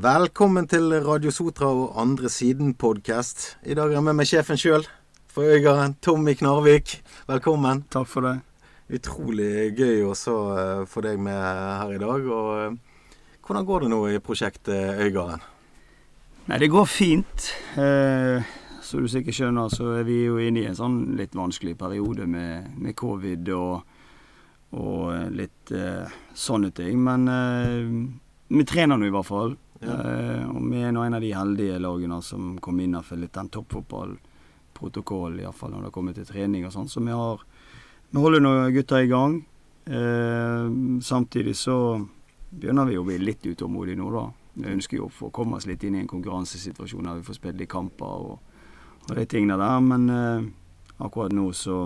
Velkommen til Radio Sotra og Andre Siden-podkast. I dag er jeg med meg sjefen sjøl for Øygarden, Tommy Knarvik. Velkommen. Takk for det. Utrolig gøy å uh, få deg med her i dag. Og uh, hvordan går det nå i prosjektet Øygarden? Nei, det går fint. Uh, som du sikkert skjønner, så er vi jo inne i en sånn litt vanskelig periode med, med covid og, og litt sånne ting. Men vi trener nå i hvert fall. Ja. Uh, og vi er nå en av de heldige lagene som kom innenfor litt den toppfotballprotokollen, iallfall når det kommer til trening og sånn. Så vi har Vi holder nå gutta i gang. Uh, samtidig så begynner vi å bli litt utålmodige nå, da. Vi ønsker jo å komme oss litt inn i en konkurransesituasjon der vi får spille litt kamper og, og de tingene der. Men uh, akkurat nå så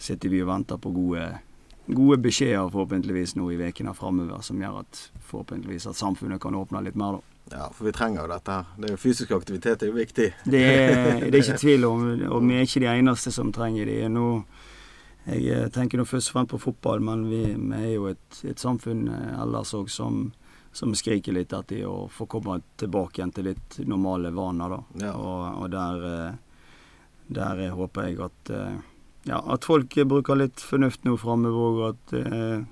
sitter vi og venter på gode gode beskjeder forhåpentligvis nå i ukene framover, som gjør at forhåpentligvis at samfunnet kan åpne litt mer. da. Ja, for vi trenger jo dette her. Det er jo Fysisk aktivitet er jo viktig. Det er, det er ikke tvil om, og vi er ikke de eneste som trenger det. Nå, jeg eh, tenker nå først og fremst på fotball, men vi, vi er jo et, et samfunn eh, ellers òg som, som, skriker litt etter å få komme tilbake igjen til litt normale vaner. da. Ja. Og, og der, eh, der håper jeg at ja, at folk bruker litt fornuft nå framover, og at eh,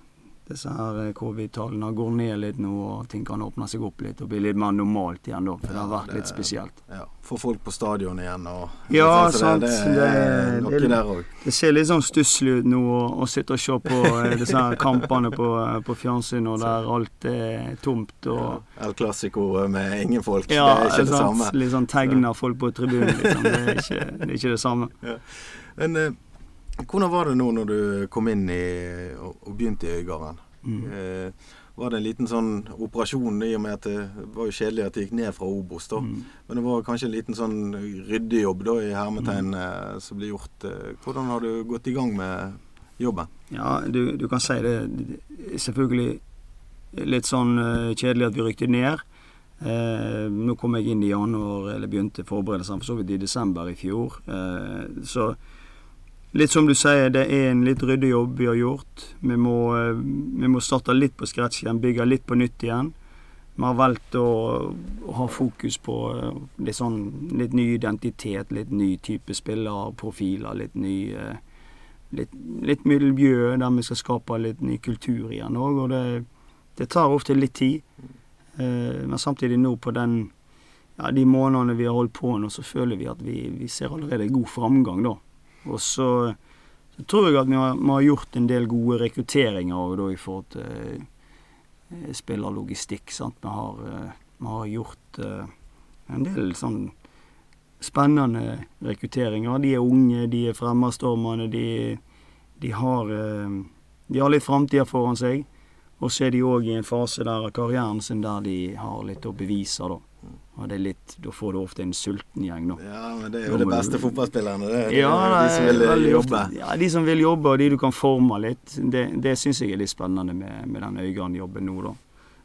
disse her eh, covid-tallene går ned litt nå, og ting kan åpne seg opp litt og bli litt mer normalt igjen, da. For ja, det har vært det, litt spesielt. Ja, Få folk på stadion igjen og Ja, sant. Det, det, er noe der òg. Det ser litt sånn stusslig ut nå å sitte og se på eh, disse her kampene på, eh, på fjernsyn, og der alt er tomt og ja, El Clásico med ingen folk. Ja, det er ikke det sant? samme. Litt sånn tegner folk på tribunen, liksom. Det er ikke det, er ikke det samme. Ja. Men hvordan var det nå når du kom inn i, og, og begynte i Øygarden? Mm. Eh, var det en liten sånn operasjon i og med at det var jo kjedelig at det gikk ned fra Obos, da. Mm. Men det var kanskje en liten sånn ryddejobb da, i hermetegn mm. Eh, som ble gjort. Eh, hvordan har du gått i gang med jobben? Ja, du, du kan si det. Selvfølgelig litt sånn uh, kjedelig at vi rykte ned. Eh, nå kom jeg inn i januar, eller begynte forberedelsene for så vidt i desember i fjor. Eh, så Litt som du sier, det er en litt ryddig jobb vi har gjort. Vi må, eh, vi må starte litt på scratch igjen, bygge litt på nytt igjen. Vi har valgt å, å ha fokus på eh, litt, sånn, litt ny identitet, litt ny type spillerprofiler, litt ny eh, litt, litt miljø der vi skal skape litt ny kultur igjen òg. Og det, det, tar ofte litt tid. Men samtidig nå på den ja, de månedene vi har holdt på nå, så føler vi at vi, vi ser allerede god framgang, da. Og så, så, tror jeg at vi har, vi har, gjort en del gode rekrutteringer og da i forhold til eh, spillerlogistikk. Sant? Vi har, eh, vi har gjort eh, en del sånn spennende rekrutteringer. De er unge, de er fremadstormende, de, de, har, eh, de har litt framtida foran seg. Og så er de òg i en fase der av karrieren sin der de har litt å bevise, da. Og det er litt, Da får du ofte en sulten gjeng, da. Ja, men det er jo de beste fotballspillerne, det. det ja, de som vil jobbe. Ofte, ja, de som vil jobbe, og de du kan forme litt. Det, det syns jeg er litt spennende med, med den Øygarden-jobben nå, da.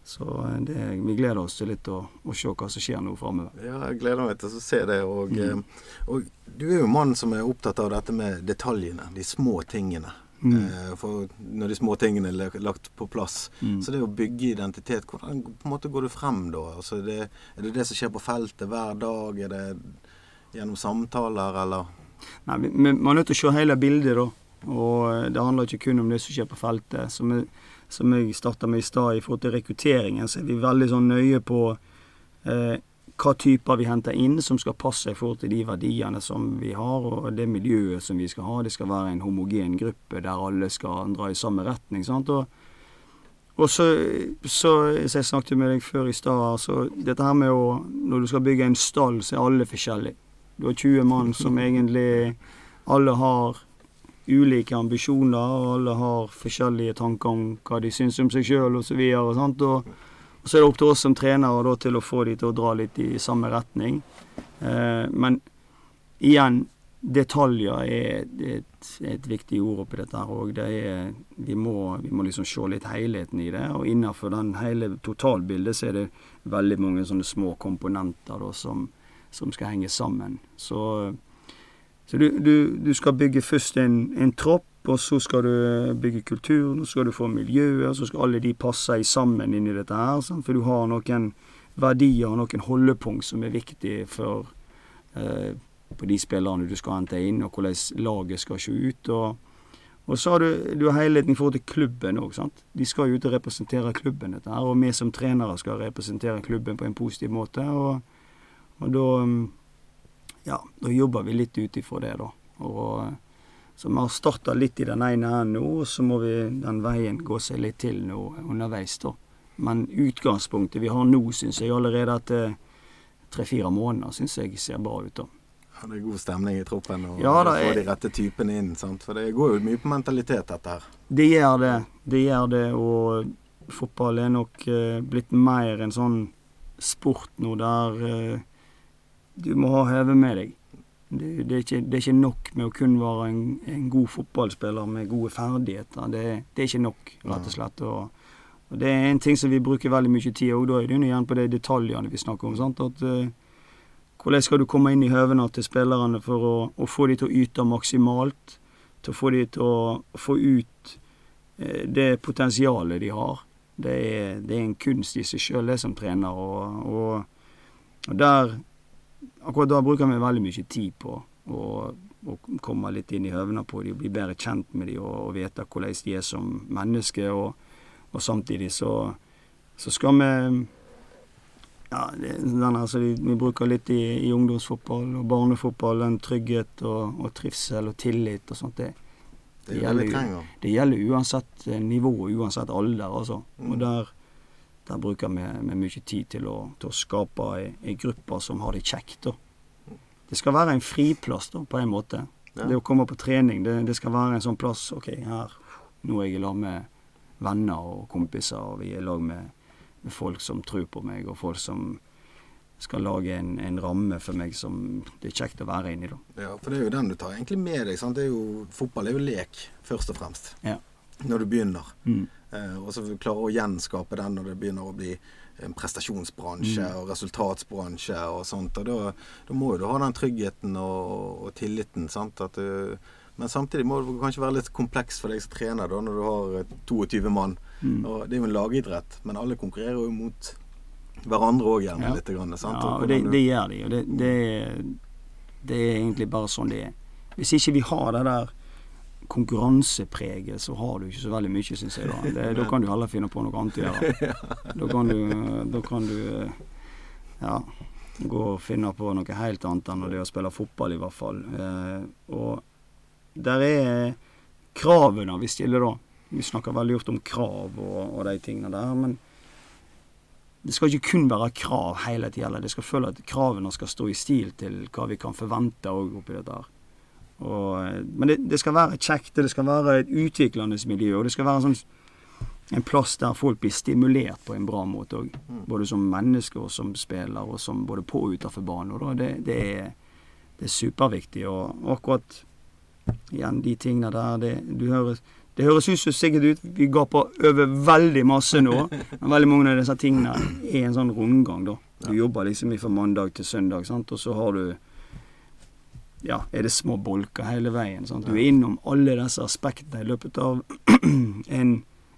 Så eh, det, vi gleder oss til litt å, å se hva som skjer nå framover. Ja, jeg gleder meg til å se det. Og, mm. Eh, og du er jo en mann som er opptatt av dette med detaljene, de små tingene. Mm. Eh, for når de små tingene er lagt på plass. Mm. Så det å bygge identitet, hvordan på en måte går du frem da? Altså det, er det det som skjer på feltet hver dag? Er det gjennom samtaler, eller? Nei, Man er nødt til å se hele bildet, da. Og eh, det handler ikke kun om det som skjer på feltet. Som jeg, som jeg starta med i stad, i forhold til rekrutteringen, så er vi veldig sånn nøye på eh, hva typer vi henter inn som skal passe i forhold til de verdiene som vi har, og det miljøet som vi skal ha. Det skal være en homogen gruppe der alle skal dra i samme retning. sant, og og så, så som jeg snakket med deg før i stad, altså, dette her med å Når du skal bygge en stall, så er alle forskjellige. Du har 20 mann som egentlig Alle har ulike ambisjoner, og alle har forskjellige tanker om hva de syns om seg sjøl osv. Og, så og og så er det opp til oss som trenere da, til å få de til å dra litt i samme retning. Eh, men igjen, detaljer er et, et viktig ord oppi dette her òg. Vi, må, vi må liksom se litt helheten i det. Og innenfor den hele totalbildet så er det veldig mange sånne små komponenter da, som, som skal henge sammen. Så, så du, du, du, skal bygge først en, en tropp og så skal du bygge kultur, så skal du få miljøet, så skal alle de passe sammen inn i dette her. Sant? For du har noen verdier og noen holdepunkt som er viktig for eh, på de spillerne du skal hente inn, og hvordan laget skal se ut. og og så har du, du har helheten i forhold til klubben òg. De skal jo ut og representere klubben, dette her. Og vi som trenere skal representere klubben på en positiv måte. Og, og da Ja, da jobber vi litt ut ifra det, da. Og, så vi har starta litt i den ene enden nå, og så må vi den veien gå seg litt til nå underveis, da. Men utgangspunktet vi har nå, syns jeg allerede etter tre-fire måneder, syns jeg ser bra ut, da. Ja, det er god stemning i troppen og ja, da, få de rette typene inn. Sant? For det går jo mye på mentalitet, dette her. Det gjør det. Det gjør det, og fotball er nok uh, blitt mer en sånn sport nå der uh, du må ha høve med deg. Det, det, er ikke, det, er ikke, nok med å kun være en, en god fotballspiller med gode ferdigheter. Det, det, er ikke nok, rett og slett. Og, og det er en ting som vi bruker veldig mye tid og da er det igjen på de detaljene vi snakker om. sant, at uh, hvordan skal du komme inn i høvene til spillerne for å, å, få dem til å yte maksimalt? Til å få dem til å få ut uh, det potensialet de har. Det er, det er, en kunst i seg sjøl, det som trener. Og, og, og, der Akkurat da bruker vi veldig mye tid på å, å komme litt inn i høvene på dem, bli bedre kjent med dem og, og vite hvordan de er som mennesker. Og, og samtidig så, så skal vi ja, det, den, altså, vi bruker litt i, i, ungdomsfotball og barnefotball, den trygghet og, og trivsel og tillit og sånt. Det, det, gjelder, det, gjelder, uansett eh, nivå og uansett alder, altså. Mm. Og der, der bruker vi, vi, mye tid til å, til å skape ei, gruppe som har det kjekt. Da. Det skal være en friplass, da, på en måte. Ja. Det å komme på trening, det, det, skal være en sånn plass OK, her nå er jeg i lag med venner og kompiser, og vi er i lag med med folk som tror på meg, og folk som skal lage en, en, ramme for meg som det er kjekt å være inni. da. Ja, for det er jo den du tar egentlig med deg. sant? Er jo, fotball er jo lek, først og fremst. Ja. Når du begynner. Mm. Eh, og så klare å gjenskape den når det begynner å bli en prestasjonsbransje mm. og resultatsbransje og sånt. Og da, da, må du ha den tryggheten og, og tilliten. du men samtidig må det kanskje være litt kompleks for deg som trener da, når du har 22 eh, mann. Mm. Og det er jo en lagidrett, men alle konkurrerer jo mot hverandre òg gjerne ja. litt. Grann, sant? Ja, og det, det, gjør de. Og det, det, det, er egentlig bare sånn det er. Hvis ikke vi har det der konkurransepreget, så har du ikke så veldig mye, syns jeg. Da. Det, da kan du heller finne på noe annet å gjøre. Da kan du, da kan du ja, gå og finne på noe helt annet enn det å spille fotball, i hvert fall. Eh, og der er kravene vi stiller da. Vi snakker veldig ofte om krav og, og de tingene der. Men det skal ikke kun være krav hele tida. Det skal føle at kravene skal stå i stil til hva vi kan forvente òg oppi dette. her. Og, men det, det, skal være kjekt, det skal være et utviklende miljø. Og det skal være sånn, en plass der folk blir stimulert på en bra måte òg. Mm. Både som mennesker og som spiller, og som både på og utenfor banen. Det, det, er, det er superviktig. Og akkurat igjen de tingene der. Det, høres, det høres ut som sikkert ut vi gaper over veldig masse nå. Men veldig mange av disse tingene er en sånn rundgang, da. Du jobber liksom fra mandag til søndag, sant? og så har du ja, er det små bolker hele veien. Sant? Du er innom alle disse aspektene i løpet av en,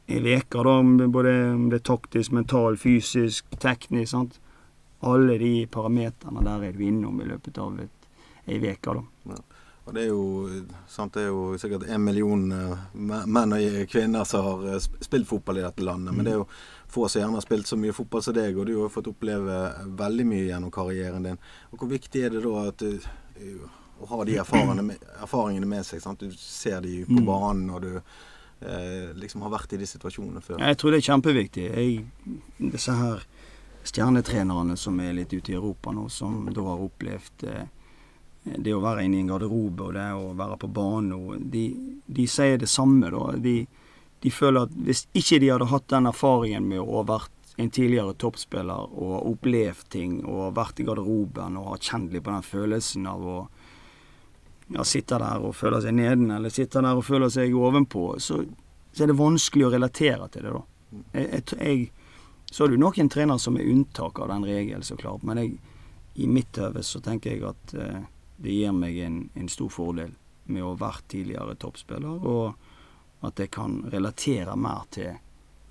uke. Både om det er taktisk, mental, fysisk, teknisk. Sant? Alle de parameterne der er du innom i løpet av ei uke. Ja. Og det er jo, sant, det er jo sikkert en million uh, menn og kvinner som har uh, spilt fotball i dette landet. Men det er jo få som gjerne har spilt så mye fotball som deg, og du har jo fått oppleve veldig mye gjennom karrieren din. Og Hvor viktig er det da at du, uh, å ha de med, erfaringene med seg? Sant? Du ser de på mm. banen, og du liksom har vært i de situasjonene før. Jeg tror det er kjempeviktig. Jeg, disse her stjernetrenerne som er litt ute i Europa nå, som da har opplevd eh, det å være inne i en garderobe og det å være på banen de, de, sier det samme, da. De, de, føler at hvis ikke de hadde hatt den erfaringen med å ha vært en tidligere toppspiller og opplevd ting og vært i garderoben og har kjent litt på den følelsen av å ja, sitter der og føler seg neden, eller sitter der og føler seg ovenpå, så, så er det vanskelig å relatere til det, da. Jeg, jeg, så er det jo noen trenere som er unntak av den regelen, så klart, men jeg, i mitt øve så tenker jeg at eh, det gir meg en, en, stor fordel med å ha vært tidligere toppspiller, og at jeg kan relatere mer til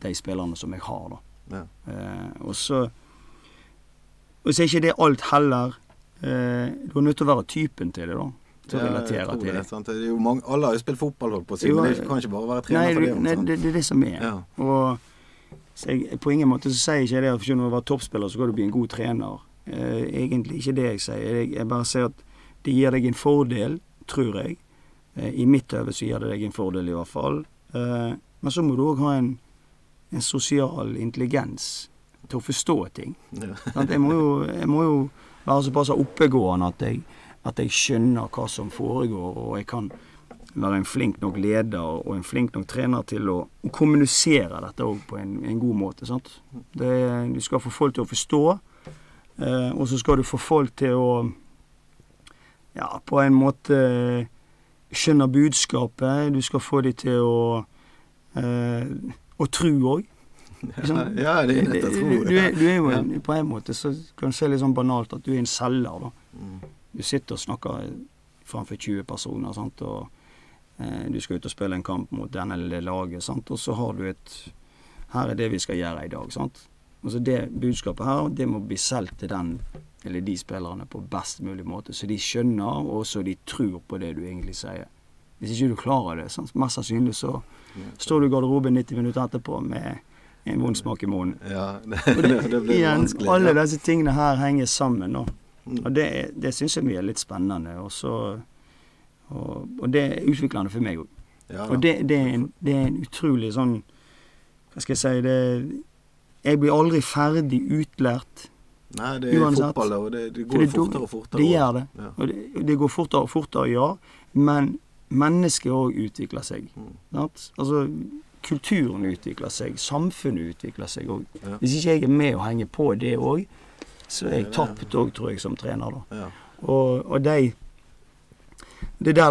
de spillerne som jeg har. da. Ja. Eh, og så og så er ikke det alt heller. Eh, du er nødt til å være typen til det, da. Å relatere til det. det. Sant? Det er jo mange, alle har jo spilt fotball, holdt på å si, men det kan ikke bare være Nei, trener for det. nei det, det er det som er. Ja. Og jeg, på ingen måte så sier jeg ikke det at selv når du var toppspiller, så kan du bli en god trener. Eh, egentlig ikke det jeg sier. Jeg, jeg bare ser at det gir deg en fordel, tror jeg. Eh, I mitt øve så gir det deg en fordel, i hvert fall. Eh, men så må du òg ha en, en sosial intelligens til å forstå ting. Ja. Jeg, må jo, jeg må jo være såpass oppegående at jeg, at jeg skjønner hva som foregår, og jeg kan være en flink nok leder og en flink nok trener til å kommunisere dette òg på en, en god måte. Sant? Det, du skal få folk til å forstå, eh, og så skal du få folk til å ja, på en måte skjønne budskapet. Du skal få dem til å eh, å tro òg. Liksom, ja, det er nettopp tro. du, du er jo en, På en måte så kan det se litt sånn banalt at du er en selger. da. Mm. Du sitter og snakker framfor 20 personer, sant? og eh, du skal ut og spille en kamp mot denne lille laget, sant? og så har du et Her er det vi skal gjøre i dag. sant? Altså Det budskapet her, det må bli solgt til den eller de spillerne på best mulig måte, så de skjønner, og så de tror på det du egentlig sier. Hvis ikke du klarer det, sant? mest sannsynlig så står du i garderoben 90 minutter etterpå med en vond smak i munnen. Ja, det, det, det blir vanskelig. alle disse tingene her henger sammen. nå. Og det, det syns jeg er litt spennende. Også, og, og det er utviklende for meg òg. Ja, Og det, det, er en, det er en utrolig sånn Hva skal jeg si det, Jeg blir aldri ferdig utlært. Nei, det er Uansett. fotball, og det, det går det- fortere og fortere. Det gjør det. Ja. Og det, det går fortere og fortere, ja. Men mennesket òg utvikler seg. Mm. Altså, kulturen utvikler seg. Samfunnet utvikler seg òg. Ja. Hvis ikke jeg er med og henger på det òg, så jeg tapte òg, tror jeg, som trener. da. Ja. Og, og de Det er der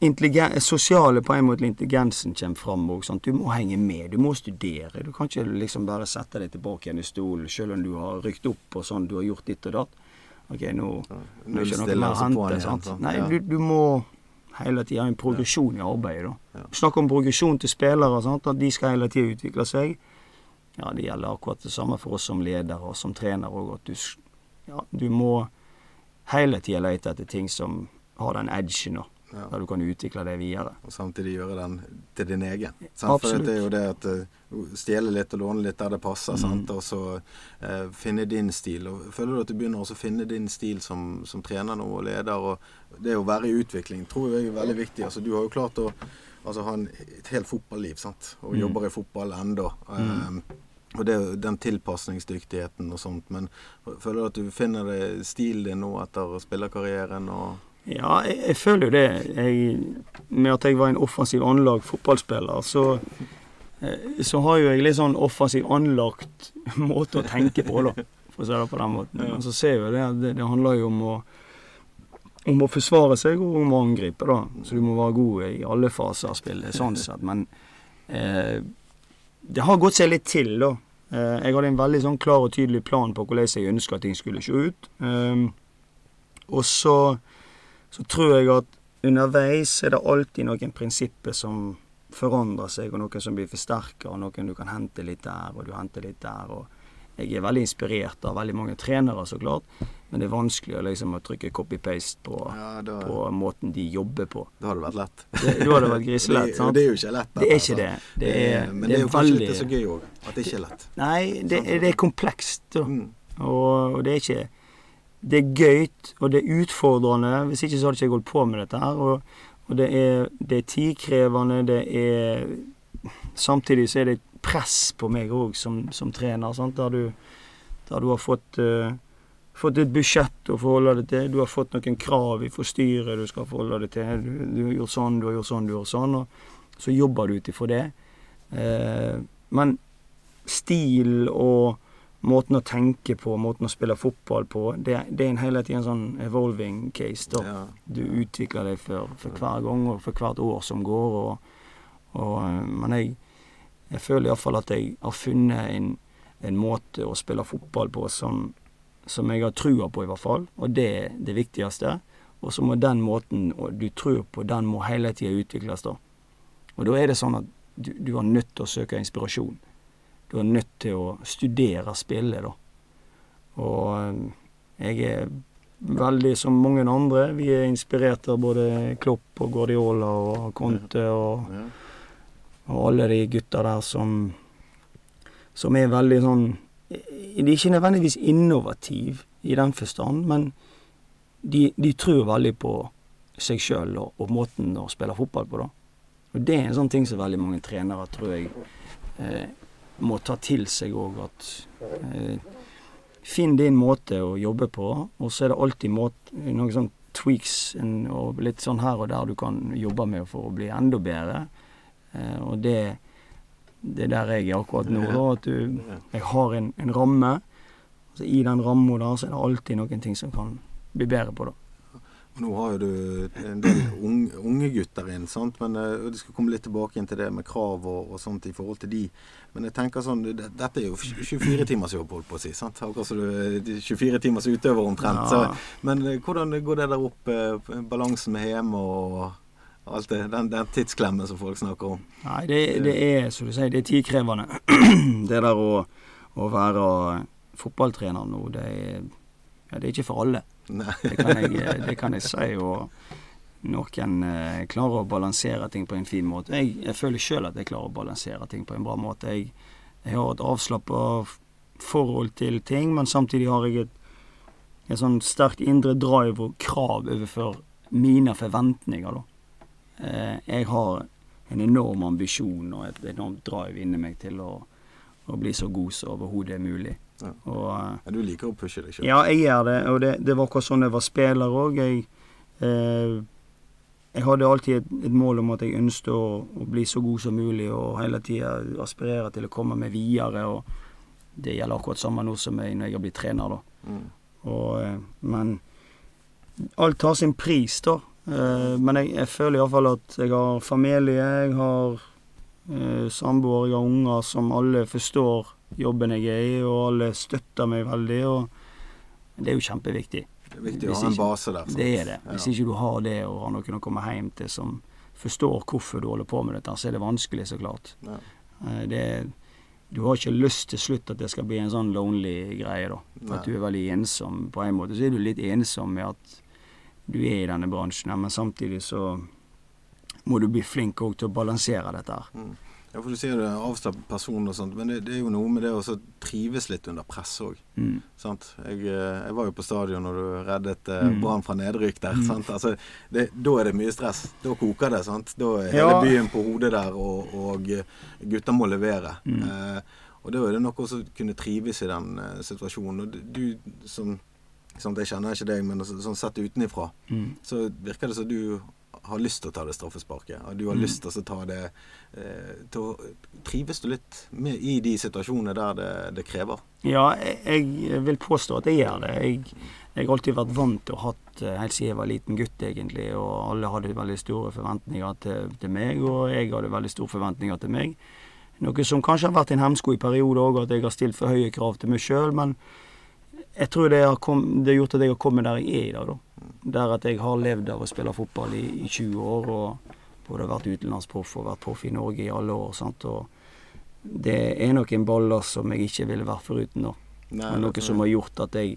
denne sosiale på en måte intelligensen kommer fram òg. Du må henge med. Du må studere. Du kan ikke liksom bare sette deg tilbake igjen i stolen selv om du har rykt opp og sånn, du har gjort ditt og datt. Ok, nå, nå er ikke noe mer å hente. sant? sant? Nei, du, du må hele tida ha en progresjon i arbeidet. da. Ja. Snakk om progresjon til spillere, sant? at de skal hele tida utvikle seg. Ja, Det gjelder akkurat det samme for oss som ledere og som trener òg. At du, ja, du må hele tida lete etter ting som har den edgen, da, Ja. der du kan utvikle det videre. Og samtidig gjøre den til din egen. Sant? For det er jo det at eh, stjele litt og låne litt der det passer, Mm. sant? og så eh, finne din stil. Og føler du at du begynner å finne din stil som, som trener nå og leder? og Det å være i utvikling tror jeg er veldig viktig. Altså, du har jo klart å altså, ha en, et helt fotballiv, sant? og Mm. jobber i fotball ennå. Mm. Og det er jo den tilpasningsdyktigheten og sånt. Men føler du at du finner det stilen din nå etter spillerkarrieren? og Ja, jeg, jeg føler jo det. Jeg, med at jeg var en offensiv anlagt fotballspiller, så, eh, så har jo jeg litt sånn offensiv anlagt måte å tenke på, da. For å si det på den måten. Men så ser jo det at det, det handler jo om å om å forsvare seg og om å angripe, da. Så du må være god i alle faser av spillet, sånn sett. Men eh, det har gått seg litt til, da. Eh, jeg hadde en veldig sånn klar og tydelig plan på hvordan jeg ønska ting skulle se ut. Um, og så, så tror jeg at underveis er det alltid noen prinsipper som forandrer seg, og noen som blir forsterka, og noen du kan hente litt der, og du henter litt der. og jeg er veldig inspirert av veldig mange trenere, så klart, men det er vanskelig liksom å trykke copy-paste på, Ja, da, på måten de jobber på. da hadde det vært lett. Det, da hadde det vært griselett. Sant? det er jo ikke lett. Det er ikke det. altså. Det er, men det det er jo kanskje litt så gøy òg, at det ikke er lett. Nei, det, det er komplekst. Da. Mm. Og, og det er ikke Det er gøy, og det er utfordrende. Hvis ikke så hadde jeg ikke gått holdt på med dette her. Og, og det, er, det er tidkrevende, det er Samtidig så er det press på meg òg som, som trener, sant? der du, der du har fått eh, fått et budsjett å forholde deg til. Du har fått noen krav fra styret du skal forholde deg til. Du, du har gjort sånn, du har gjort sånn, du har gjort sånn. Og så jobber du ut ifra det. Eh, men stil og måten å tenke på, måten å spille fotball på, det, det er en hele tiden sånn evolving case. da. Ja. Du utvikler deg for, for hver gang og for hvert år som går. Og, og, eh, men jeg, jeg føler iallfall at jeg har funnet en, en måte å spille fotball på som, som jeg har trua på, i hvert fall. Og det er det viktigste. Og så må den måten du tror på, den må hele tida utvikles, da. Og da er det sånn at du, du er nødt til å søke inspirasjon. Du er nødt til å studere spillet, da. Og eh, jeg er veldig som mange andre. Vi er inspirert av både Klopp og Guardiola og Conte og, og alle de gutta der som som er veldig sånn De er ikke nødvendigvis innovativ i den forstand, men de, de tror veldig på seg sjøl og, og måten å spille fotball på, da. Og det er en sånn ting som veldig mange trenere, tror jeg, eh, må ta til seg òg, at eh, Finn din måte å jobbe på, og så er det alltid måte, noen sånn tweaks en, og litt sånn her og der du kan jobbe med for å bli enda bedre. Eh, og det, det er der jeg er akkurat nå. Da, at du, jeg har en, en ramme. så I den ramma der så er det alltid noen ting som kan bli bedre på. da. Nå har jo du en del unge, unge gutter inn, sant? men uh, du skal komme litt tilbake inn til det med krav og, og sånt i forhold til de. Men jeg tenker sånn, det, dette er jo 24 timers jobb, holdt på å si. sant? Akkurat som du er 24 timers utøver omtrent. Ja. Så, men uh, hvordan går det der opp, uh, balansen med hjemme og alt det, den, den tidsklemmen som folk snakker om? Nei, det, det er som du sier, det er tidkrevende. det der å, å være fotballtrener nå, det er, ja, det er ikke for alle. Det kan jeg, det kan jeg si. Og noen eh, klarer å balansere ting på en fin måte. Jeg, jeg føler sjøl at jeg klarer å balansere ting på en bra måte. Jeg, jeg har et avslappa forhold til ting, men samtidig har jeg et, et sånn sterkt indre drive og krav overfor mine forventninger, da. Eh, jeg har en enorm ambisjon og et enormt drive inni meg til å, å bli så god som overhodet er mulig. Ja. Og eh, Ja, du liker å pushe deg sjøl? ja, jeg gjør det, og det, det var akkurat sånn jeg var spiller òg. Jeg, eh, jeg hadde alltid et, et mål om at jeg ønsket å, å bli så god som mulig og hele tida aspirere til å komme meg videre. og Det gjelder akkurat samme nå som jeg, når jeg har blitt trener. da. Mm. Og, eh, men alt har sin pris, da. Eh, men jeg, jeg føler iallfall at jeg har familie, jeg har eh, samboer, jeg har unger som alle forstår jobben jeg er i, og alle støtter meg veldig. og Det er jo kjempeviktig. Det er viktig å ha en base der. sant? Det er det. Hvis ikke du har det og har noen å komme hjem til som forstår hvorfor du holder på med dette, så er det vanskelig, så klart. Ja. Eh, Det, du har ikke lyst til slutt at det skal bli en sånn lonely greie, da. At du er veldig ensom. På en måte så er du litt ensom med at du er i denne bransjen, men samtidig så må du bli flink til å balansere dette her. Mm. Ja, for du sier du er en avslappet person og sånt, men det, det er jo noe med det å trives litt under press òg. Mm. Jeg, eh, jeg var jo på stadion når du reddet eh, Mm. Brann fra nedrykk der. Sant? Altså, det, da er det mye stress. Da koker det. sant? Da er Ja. hele byen på hodet der, og, og eh, gutta må levere. Mm. Eh, og da er det noe å kunne trives i den eh, situasjonen. Og du som sant, Jeg kjenner ikke deg, men altså, sånn sett utenifra, Mm. så virker det som du har lyst til å ta det straffesparket. Og du har Mm. lyst til å ta det eh, til å, Trives du litt med, i de situasjonene der det, det krever? Ja, jeg, jeg vil påstå at jeg gjør det. Jeg, jeg har alltid vært vant til å ha eh, helt siden jeg var liten gutt, egentlig. Og alle hadde veldig store forventninger til, til meg, og jeg hadde veldig store forventninger til meg. Noe som kanskje har vært en hemsko i perioder òg, at jeg har stilt for høye krav til meg sjøl. Men jeg tror det har, kom, det har gjort at jeg har kommet der jeg er i dag, da. Der at jeg har levd av å spille fotball i, i 20 år, og både vært utenlandsproff og vært proff i Norge i alle år. sant, og det er noen baller som jeg ikke ville vært foruten nå. Nei, Men noe som har gjort at jeg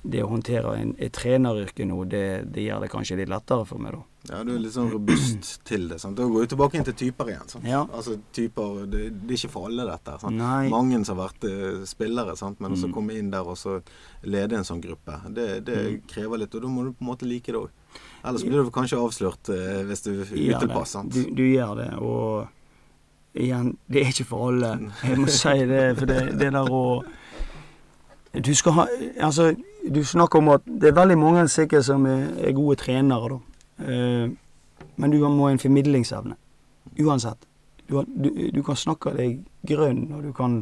Det å håndtere en, et treneryrke nå, det, det gjør det kanskje litt lettere for meg, da. Ja, du er litt sånn robust til det. sant? Da går vi tilbake inn til typer igjen. sant? Ja. Altså typer, det, det er ikke for alle dette. sant? Nei. Mange som har vært eh, spillere, sant? men mm. å komme inn der og så lede en sånn gruppe. Det, det Mm. krever litt, og da må du på en måte like det òg. Ellers blir du kanskje avslørt eh, hvis du er utilpass. sant? Du, du gjør det, og igjen, det er ikke for alle. Jeg må si det, for det, det der å Du skal ha Altså, du snakker om at det er veldig mange sikkert som er, er gode trenere, da. Eh, men du må ha en formidlingsevne. Uansett. Du, du, du kan snakke deg grønn, og du kan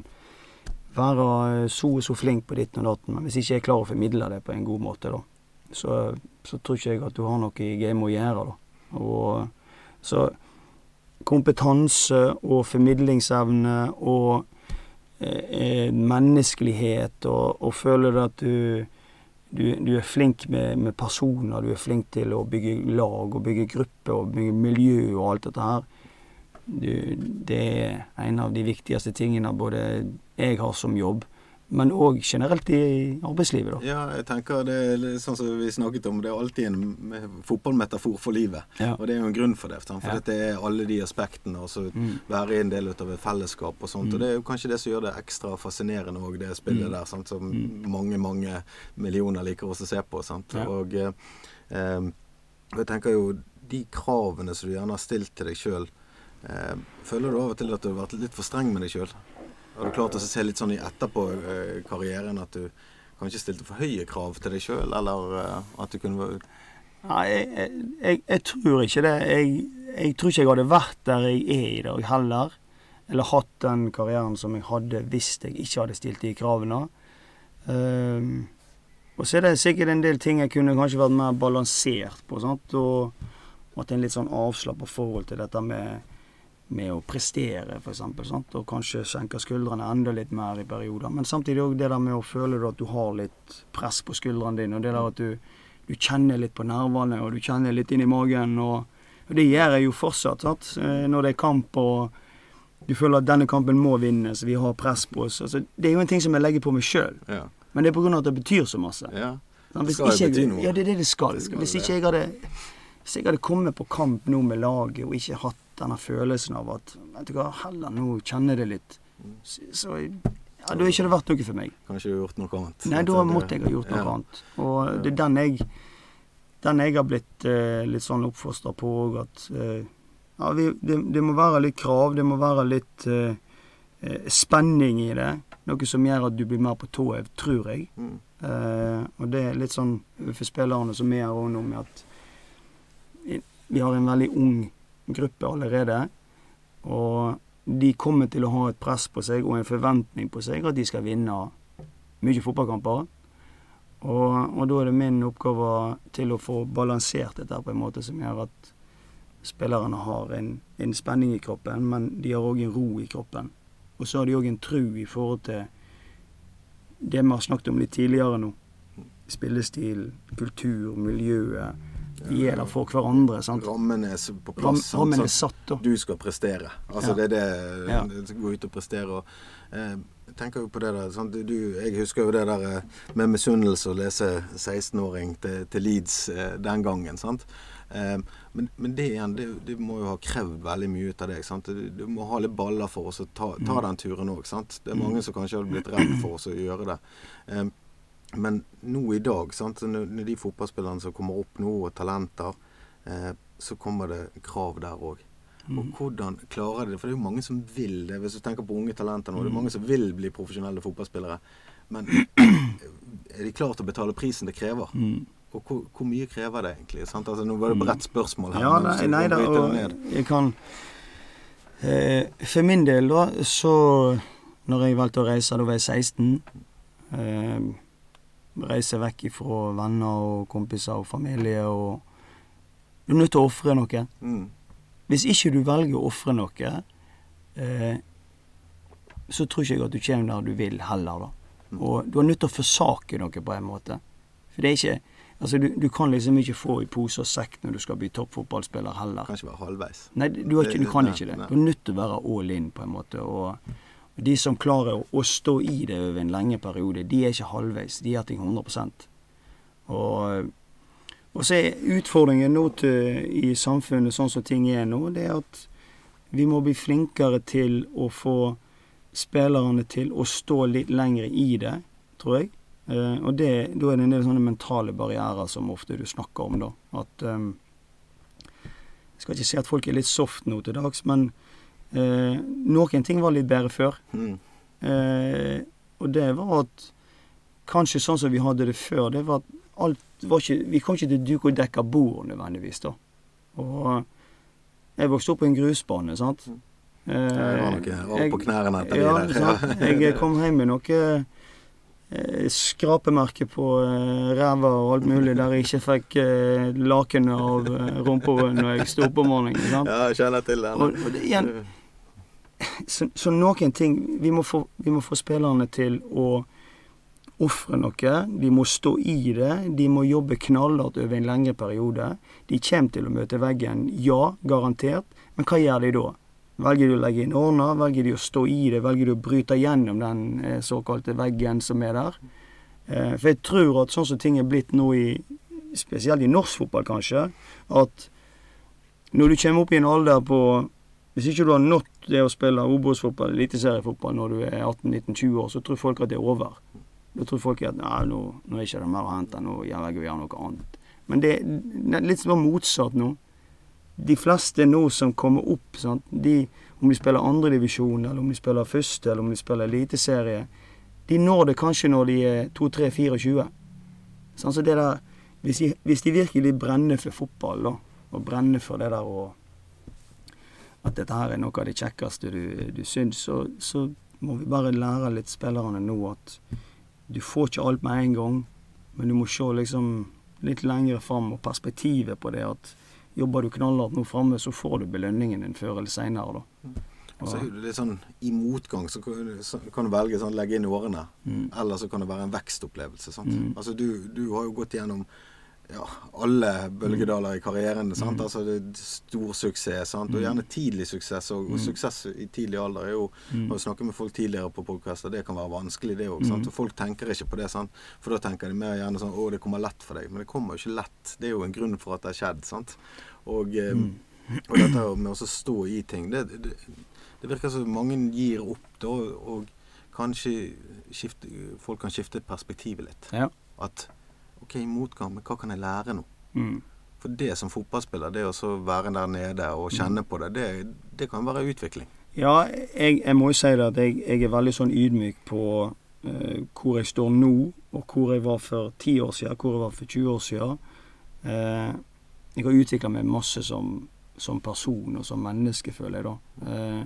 være eh, så og så flink på ditt og datten, men hvis ikke jeg klarer å formidle det på en god måte, da, så, så tror ikke jeg at du har noe i gamet å gjøre, da. Og, så kompetanse og formidlingsevne og eh, eh, menneskelighet og, og føler at du, du, du er flink med, med personer, du er flink til å bygge lag og bygge grupper og bygge miljø og alt dette her. Du, det er en av de viktigste tingene både jeg har som jobb, men òg generelt i arbeidslivet, da. Ja, jeg tenker det er sånn som vi snakket om, det er alltid en fotballmetafor for livet. Ja. Og det er jo en grunn for det. For Ja. dette er alle de aspektene, Altså Mm. være en del av et fellesskap og sånt. Og det er jo kanskje det som gjør det ekstra fascinerende òg, det spillet Mm. der, sant? som Mm. mange, mange millioner liker også å se på. Sant? Ja. Og eh, jeg tenker jo de kravene som du gjerne har stilt til deg sjøl, eh, føler du av og til at du har vært litt for streng med deg sjøl? Har du klart å se litt sånn i etterpå eh, karrieren at du kanskje stilte for høye krav til deg sjøl, eller eh, at du kunne Nei, jeg, jeg, jeg tror ikke det. Jeg, jeg tror ikke jeg hadde vært der jeg er i dag heller. Eller hatt den karrieren som jeg hadde hvis jeg ikke hadde stilt de kravene. Um, og så er det sikkert en del ting jeg kunne kanskje vært mer balansert på. Sant? Og hatt en litt sånn avslappa forhold til dette med, med å prestere, f.eks. Og kanskje senke skuldrene enda litt mer i perioder. Men samtidig òg det der med å føle at du har litt press på skuldrene dine. Og det der at du, du kjenner litt på nervene, og du kjenner litt inn i magen. Og, og det gjør jeg jo fortsatt, sant. Eh, Når det er kamp og du føler at denne kampen må vinnes, vi har press på oss. Altså, det er jo en ting som jeg legger på meg sjøl. Ja. Men det er av at det betyr så masse. ja. Det skal ikke bety noe. Ja, det er det det skal. Det skal Hvis det. ikke jeg hadde Hvis jeg hadde kommet på kamp nå med laget og ikke hatt denne følelsen av at Vet du hva, heller nå kjenner jeg det litt. Mm. Så, ja, da har ikke det vært noe for meg. Kanskje du har gjort noe annet. Nei, da måtte jeg ha gjort noe ja. annet. Og det er den jeg Den jeg har blitt eh, litt sånn oppfostra på òg, at eh, ja, vi, det, det må være litt krav, det må være litt eh, eh, spenning i det. Noe som gjør at du blir mer på tå hev, tror jeg. Mm. Eh, og det er litt sånn for spillerne som er her òg nå, med at vi har en veldig ung gruppe allerede. Og de kommer til å ha et press på seg og en forventning på seg at de skal vinne mye fotballkamper. Og, og da er det min oppgave til å få balansert dette på en måte som gjør at spillerne har en, en spenning i kroppen, men de har òg en ro i kroppen. Og så har de òg en tru i forhold til det vi har snakket om litt tidligere nå. Spillestil, kultur, miljøet. De er der for hverandre. sant? Rammen er på plass. Ram, rammen er satt, da. Du skal prestere. Altså Ja. det er det Ja. Gå ut og prestere. Og, eh, tenker jo på det der sant? Du, Jeg husker jo det der eh, med misunnelse å lese 16-åring til, til Leeds eh, den gangen. sant? Eh, men, men det igjen, det, det må jo ha krevd veldig mye ut av deg. sant? Du, du må ha litt baller for å ta, ta den turen òg. Det er mange som kanskje hadde blitt redd for oss å gjøre det. Eh, men nå i dag, sant? Når, de fotballspillerne som kommer opp nå, og talenter, eh, så kommer det krav der òg. Og hvordan klarer de det? For det er jo mange som vil det. Hvis du tenker på unge talenter nå, det er mange som vil bli profesjonelle fotballspillere. Men er de klare til å betale prisen det krever? Mm. Og hvor, hvor mye krever det egentlig? Sant? Altså, nå var det et bredt spørsmål her. Ja, nei, nei da, og jeg kan eh, For min del, da, så Når jeg valgte å reise, da var jeg 16. Eh, reise vekk ifra venner og kompiser og familie og Du er nødt til å ofre noe. Mm. Hvis ikke du velger å ofre noe, eh, så tror ikke jeg at du kommer der du vil heller, da. Mm. Og du er nødt til å forsake noe på en måte. For det er ikke Altså, du, du kan liksom ikke få i pose og sekk når du skal bli toppfotballspiller heller. Kan ikke være halvveis. Nei, du, har ikke, du kan ikke det. Du er nødt til å være all in, på en måte. Og de som klarer å, stå i det over en lenge periode, de er ikke halvveis. De er ting 100 Og, og så er utfordringen nå til, i samfunnet, sånn som ting er nå, det er at vi må bli flinkere til å få spillerne til å stå litt lenger i det, tror jeg. Eh, og det, da er det en del sånne mentale barrierer som ofte du snakker om, da. At um, Jeg skal ikke si at folk er litt soft nå til dags, men eh, noen ting var litt bedre før. Mm. Eh, og det var at Kanskje sånn som vi hadde det før, det var at alt var ikke Vi kom ikke til å duke og dekke bord nødvendigvis, da. Og jeg vokste opp på en grusbane, sant. Eh, Det var noe opp på knærne etter ja, de der. sant? Jeg kom hjem med noe eh, skrapemerke på eh, ræva og alt mulig der jeg ikke fikk eh, lakenet av eh, rumpa når jeg sto opp om morgenen. Sant? Ja, jeg kjenner til det. Og, og det, igjen, så, så noen ting vi må, få, vi må få spillerne til å ofre noe. De må stå i det. De må jobbe knallhardt over en lengre periode. De kommer til å møte veggen, ja, garantert. Men hva gjør de da? Velger de å legge inn ordner? Velger de å stå i det? Velger de å bryte gjennom den eh, såkalte veggen som er der? Eh, for jeg tror at sånn som ting er blitt nå i Spesielt i norsk fotball, kanskje. At når du kommer opp i en alder på Hvis ikke du har nådd det å spille Obos-fotball, eliteseriefotball, når du er 18-19-20 år, så tror folk at det er over. Da tror folk at nei, nå, nå er ikke mer å hente, nå velger vi å gjøre noe annet. Men det, er litt sånn motsatt nå de fleste nå som kommer opp, sant? De, om de spiller andredivisjon, eller om de spiller første, eller om de spiller eliteserie, de når det kanskje når de er 2-3-24. Sånn, så det der, hvis de, hvis de, virkelig brenner for fotball, da, og brenner for det der og At dette her er noe av det kjekkeste du, du syns, så, så må vi bare lære litt spillerne nå at du får ikke alt med en gang, men du må se liksom litt lengre fram, og perspektivet på det at jobber du knallhardt nå framme, så får du belønningen din før eller seinere, da. Og så er det litt sånn I motgang så kan du velge sånn legge inn årene. Mm. Eller så kan det være en vekstopplevelse. sant? Mm. Altså du, du, har jo gått gjennom ja, alle bølgedaler i karrieren. sant? Mm. Altså det er Stor suksess, sant? og mm. gjerne tidlig suksess. Og, og, mm. suksess i tidlig alder er jo. Når vi snakker med folk tidligere på podkaster, det kan være vanskelig, det òg. Mm. Folk tenker ikke på det, sant? for da tenker de mer gjerne sånn Å, det kommer lett for deg. Men det kommer jo ikke lett. Det er jo en grunn for at det har skjedd. sant? Og, eh, og dette med å stå i ting det, det, det, virker som mange gir opp da, og kanskje skifte, folk kan skifte perspektivet litt. Ja. At OK, motgang, men hva kan jeg lære nå? Mm. For det som fotballspiller, det å være der nede og kjenne på det, det, det kan være utvikling. Ja, jeg, jeg må jo si det at jeg, jeg, er veldig sånn ydmyk på uh, hvor jeg står nå, og hvor jeg var for ti år siden, hvor jeg var for 20 år siden. Uh, jeg har utvikla meg masse som, som, person og som menneske, føler jeg, da. Eh,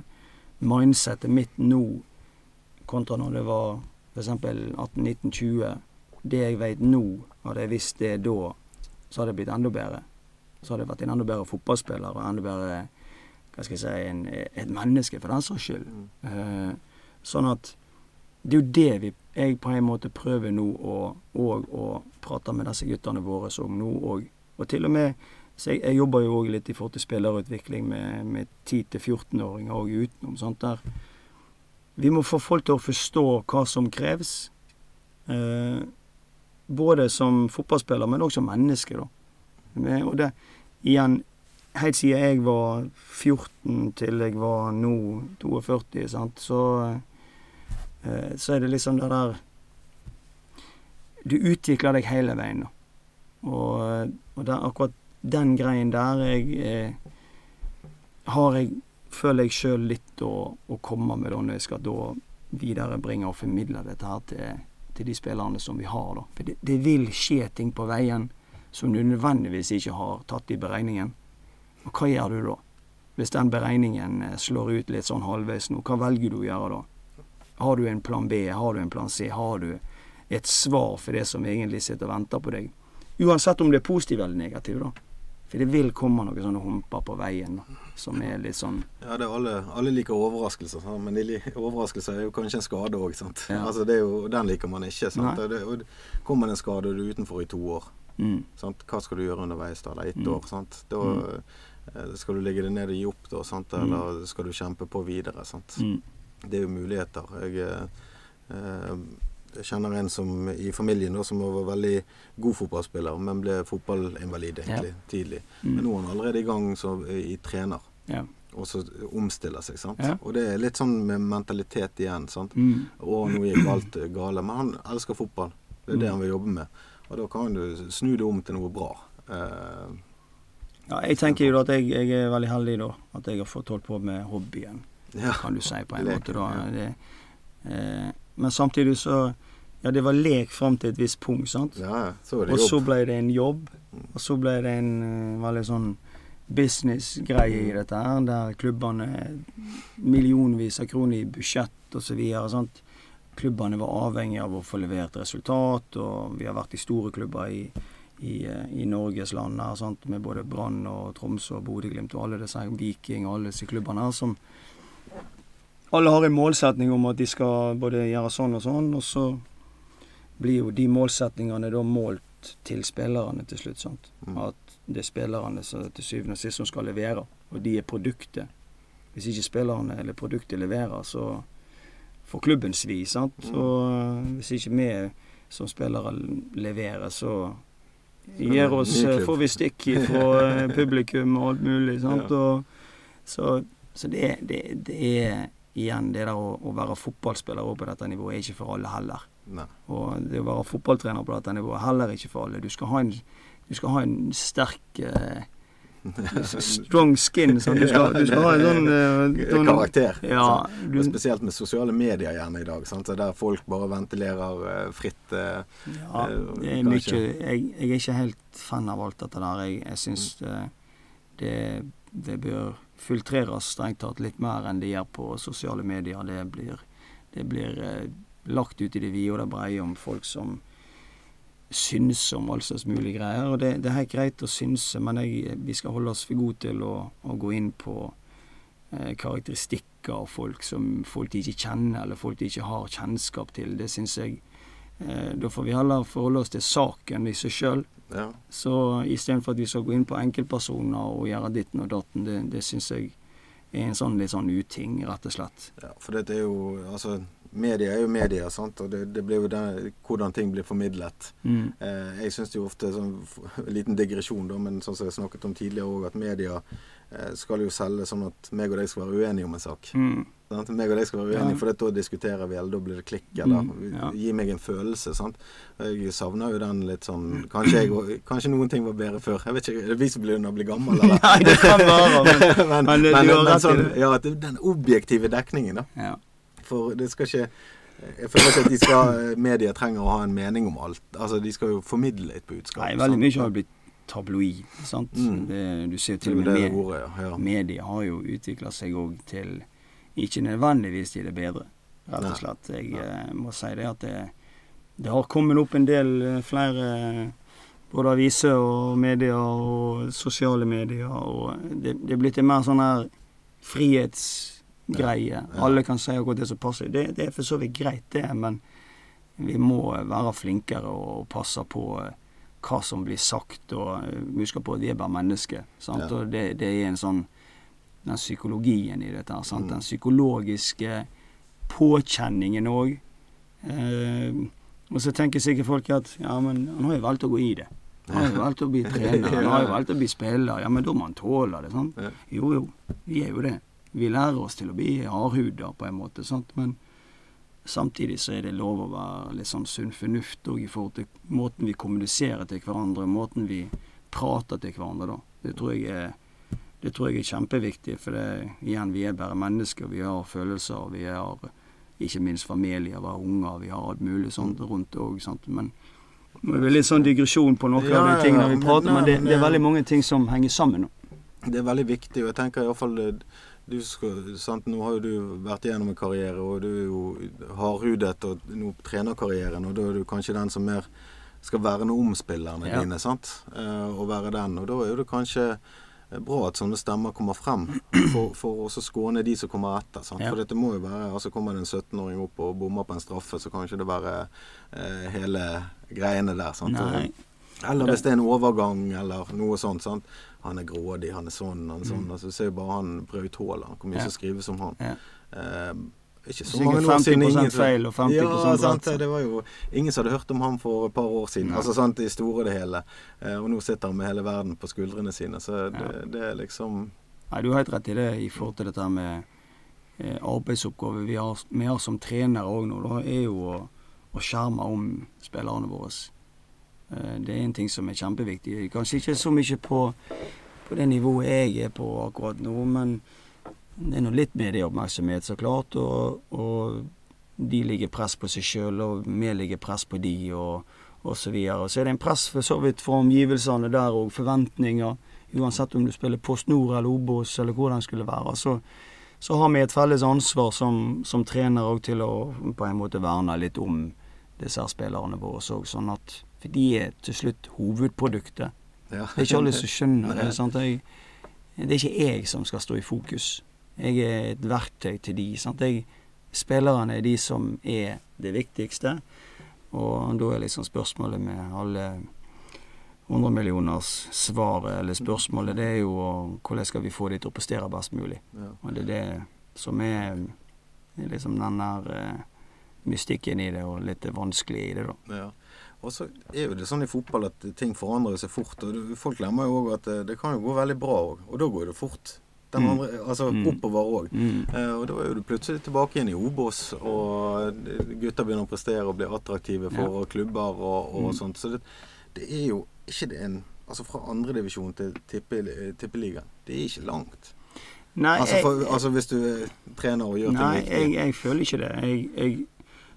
mindsettet mitt nå kontra når det var f.eks. 18-19-20 Det jeg vet nå, hadde jeg visst det da, så hadde jeg blitt enda bedre. Så hadde jeg vært en enda bedre fotballspiller og enda bedre hva skal jeg si, en, et menneske, for den saks skyld. Mm. Eh, sånn at det er jo det vi, jeg på en måte prøver nå å, og, å prate med disse guttene våre om nå. òg. og til og med så jeg, jeg jobber jo òg litt i forhold til spillerutvikling med, med 10-14-åringer òg utenom. sånt der. Vi må få folk til å forstå hva som kreves. Eh, både som fotballspiller, men også som menneske, da. Og det, igjen, helt siden jeg var 14 til jeg var nå 42, sant, så, eh, så er det liksom det der Du utvikler deg hele veien, da. Og, og det akkurat den greien der jeg, eh, har jeg føler jeg sjøl litt å, å, komme med da når jeg skal da viderebringe og formidle dette her til, til de spillerne som vi har. da. For det, det, vil skje ting på veien som du nødvendigvis ikke har tatt i beregningen. Og hva gjør du da? Hvis den beregningen eh, slår ut litt sånn halvveis nå, hva velger du å gjøre da? Har du en plan B, har du en plan C, har du et svar for det som egentlig sitter og venter på deg? Uansett om det er positivt eller negativt, da. For det vil komme noen sånne humper på veien som er litt sånn Ja, det er alle, alle liker overraskelser, sant? men de, overraskelser er jo kanskje en skade òg. Ja. Altså, den liker man ikke. Sant? Det, og kommer det en skade og du er utenfor i to år, mm. hva skal du gjøre underveis da? Eller ett mm. år? Sant? Da mm. Eh, skal du legge det ned og gi opp, da, sant? Mm. eller skal du kjempe på videre? Sant? Mm. Det er jo muligheter. Jeg eh, jeg kjenner en som, i familien da, som var veldig god fotballspiller, men ble fotballinvalid egentlig ja. tidlig. Mm. Men nå er han allerede i gang så, i trener. Ja. Og så omstiller seg. sant? Ja. Og det er litt sånn med mentalitet igjen. sant? Mm. Og nå gikk alt gale. Men han elsker fotball. Det er det mm. han vil jobbe med. Og da kan du snu det om til noe bra. Eh, ja, jeg tenker jo at jeg, jeg, er veldig heldig da. At jeg har fått holdt på med hobbyen, ja. kan du si på en Leken, måte. da. Det, eh, men samtidig så Ja, det var lek fram til et visst punkt, sant. Ja, så var det og jobb. så ble det en jobb. Og så ble det en uh, veldig sånn businessgreie i dette her, der klubbene Millionvis av kroner i budsjett og så videre, sant. Klubbene var avhengig av å få levert resultat, og vi har vært i store klubber i, i, uh, i Norges land her, sant? med både Brann og Tromsø og Bodø-Glimt og alle disse Viking og alle disse klubbene her som alle har en målsetning om at de skal både gjøre sånn og sånn, og så blir jo de målsetningene da målt til spillerne til slutt. sant? Mm. At det er spillerne som til syvende og sist som skal levere, og de er produktet. hvis ikke spillerne eller produktet leverer, så for klubbens vis. sant? Mm. Og hvis ikke vi som spillere leverer, så gir oss, får vi stikk fra publikum og alt mulig. sant? Ja. Og, så så det, det, det er igjen det der å, å være fotballspiller også på dette nivået er ikke for alle heller. Nei. Og det å være fotballtrener på dette nivået er heller ikke for alle. Du skal ha en, du skal ha en sterk eh, strong skin. Sånn. Du, skal, du skal ha en sånn eh, sånn- Karakter. Ja, du, spesielt med sosiale medier gjerne i dag, sant? Så der folk bare ventilerer eh, fritt. eh, ja, eh, det er mye jeg, jeg er ikke helt fan av alt dette der. Jeg, jeg syns det, det, det bør filtreres strengt tatt litt mer enn det gjør på sosiale medier. Det blir, det blir eh, lagt ut i det vide og det breie om folk som syns om all slags mulig greier. Og det, det er helt greit å synse, men jeg, vi skal holde oss for gode til å, å gå inn på eh, karakteristikker av folk som folk de ikke kjenner, eller folk de ikke har kjennskap til. Det syns jeg eh, Da får vi heller forholde oss til saken i seg sjøl. Ja. Så istedenfor at vi skal gå inn på enkeltpersoner og gjøre ditten og datten, det, det syns jeg er en sånn litt sånn uting, rett og slett. Ja, for dette er jo Altså, media er jo media, sant. Og det, det blir jo den, hvordan ting blir formidlet. Mm. Eh, jeg syns jo ofte sånn liten digresjon, da, men sånn som jeg snakket om tidligere òg, at media skal jo selge sånn at meg og deg skal være uenige om en sak. Mm. Sant? Meg og deg skal være uenige, Ja. for da diskuterer vi, eller da blir det klikk, eller Mm, ja. gi meg en følelse. sant? Jeg savner jo den litt sånn Kanskje, jeg, kanskje noen ting var bedre før. Jeg vet ikke, Er det vi som begynner å bli gamle, eller? Nei, det kan være, men, men, men men, men sånn, ja, den objektive dekningen, da. Ja. For det skal ikke Jeg føler ikke at de skal, media trenger å ha en mening om alt. Altså, De skal jo formidle et budskap. Nei, veldig mye har blitt tabloid. sant? Mm. Du ser jo til og med med, ordet, ja. ja. media har jo utvikla seg òg til ikke nødvendigvis til det bedre, rett og slett. Jeg Nei. eh, må si det at det, det har kommet opp en del eh, flere både aviser og medier og sosiale medier, og det, det er blitt en mer sånn her frihetsgreie. Ja. Alle kan si akkurat det som passer. Det, det er for så vidt greit, det, men vi må være flinkere og passe på eh, hva som blir sagt, og husk på at vi er bare mennesker. Sant? Ja. Og det, det er en sånn Den psykologien i dette? Mm. Den psykologiske påkjenningen òg. Eh, og så tenker sikkert folk at ja, men han har jo valgt å gå i det. Han har jo valgt å bli trener, han har jo valgt å bli spiller. Ja, men da må han tåle det. sant? Jo, jo, vi er jo det. Vi lærer oss til å bli hardhuda på en måte. sant? Men samtidig så er det lov å være litt sånn sunn fornuft òg i forhold til måten vi kommuniserer til hverandre, måten vi prater til hverandre da. Det tror jeg er, det tror jeg er kjempeviktig, for det, igjen, vi er bare mennesker. Vi har følelser, vi har ikke minst familier, vi har unger, vi har alt mulig sånt rundt òg. Men det er litt sånn digresjon på noen Ja, av de tingene vi prater om, men det, det er veldig mange ting som henger sammen. nå. Det er veldig viktig, og jeg tenker iallfall du skal, sant, Nå har jo du vært igjennom en karriere, og du er jo hardhudet og nå trenerkarrieren, og da er du kanskje den som mer skal verne om spillerne Ja. dine, sant? Eh, og være den. Og da er det kanskje bra at sånne stemmer kommer frem, for, for også skåne de som kommer etter. Sant? Ja. For dette må jo være altså Kommer det en 17-åring opp og bommer på en straffe, så kan ikke det være eh, hele greiene der. Sant? Nei. Eller hvis det er en overgang eller noe sånt. sant? Han er grådig, han er sånn, han er sånn. Altså, du ser jo bare han Braut Haaland, hvor mye Mm. Ja. som skrives om han. Ja. Eh, ikke så mange år siden 50% feil og 50% ja, sant, rett. Det var jo ingen som hadde hørt om ham for et par år siden. Ja. Altså sant, I store det hele. Eh, og nå sitter han med hele verden på skuldrene sine. Så det, det er liksom Nei, du har helt rett i det i forhold til dette med eh, arbeidsoppgaver vi har, vi har som trenere òg nå. Da er jo å, å skjerme om spillerne våre. Eh, det er en ting som er kjempeviktig. Kanskje ikke så mye på, på det nivået jeg er på akkurat nå, men det er nå litt medieoppmerksomhet, så klart. Og, og de ligger press på seg sjøl, og vi ligger press på de, og, og så videre. Så er det en press for så vidt fra omgivelsene der og forventninger. Uansett om du spiller Post Nord eller Obos eller hvor den skulle være. Så, så har vi et felles ansvar som, som trener til å på en måte verne litt om disse spillerne våre òg, sånn at For de er til slutt hovedproduktet. ja. Det er ikke alle som skjønner det. Sant? Jeg, det er ikke jeg som skal stå i fokus. Jeg er et verktøy til de. Sant? Jeg, spillerne er de som er det viktigste. Og da er liksom spørsmålet med alle hundremillioners svaret eller spørsmålet. Det er jo hvordan skal vi få de til å prestere best mulig. Ja. Og det er det som er liksom den der eh, mystikken i det, og litt vanskelig i det, da. Ja. Og så er jo det sånn i fotball at ting forandrer seg fort. Og folk glemmer jo òg at det, det kan jo gå veldig bra òg. Og da går det fort. Den Mm. andre, altså Mm. oppover òg. Mm. Eh, og da er du plutselig tilbake igjen i Obos, og gutter begynner å prestere og bli attraktive for klubber og, og Mm. sånt. Så det, det er jo ikke det en Altså fra andredivisjon til tippe- Det er ikke langt. Nei, Altså, jeg, altså hvis du er trener og gjør nei ting riktig. Nei, jeg føler ikke det. Jeg, jeg,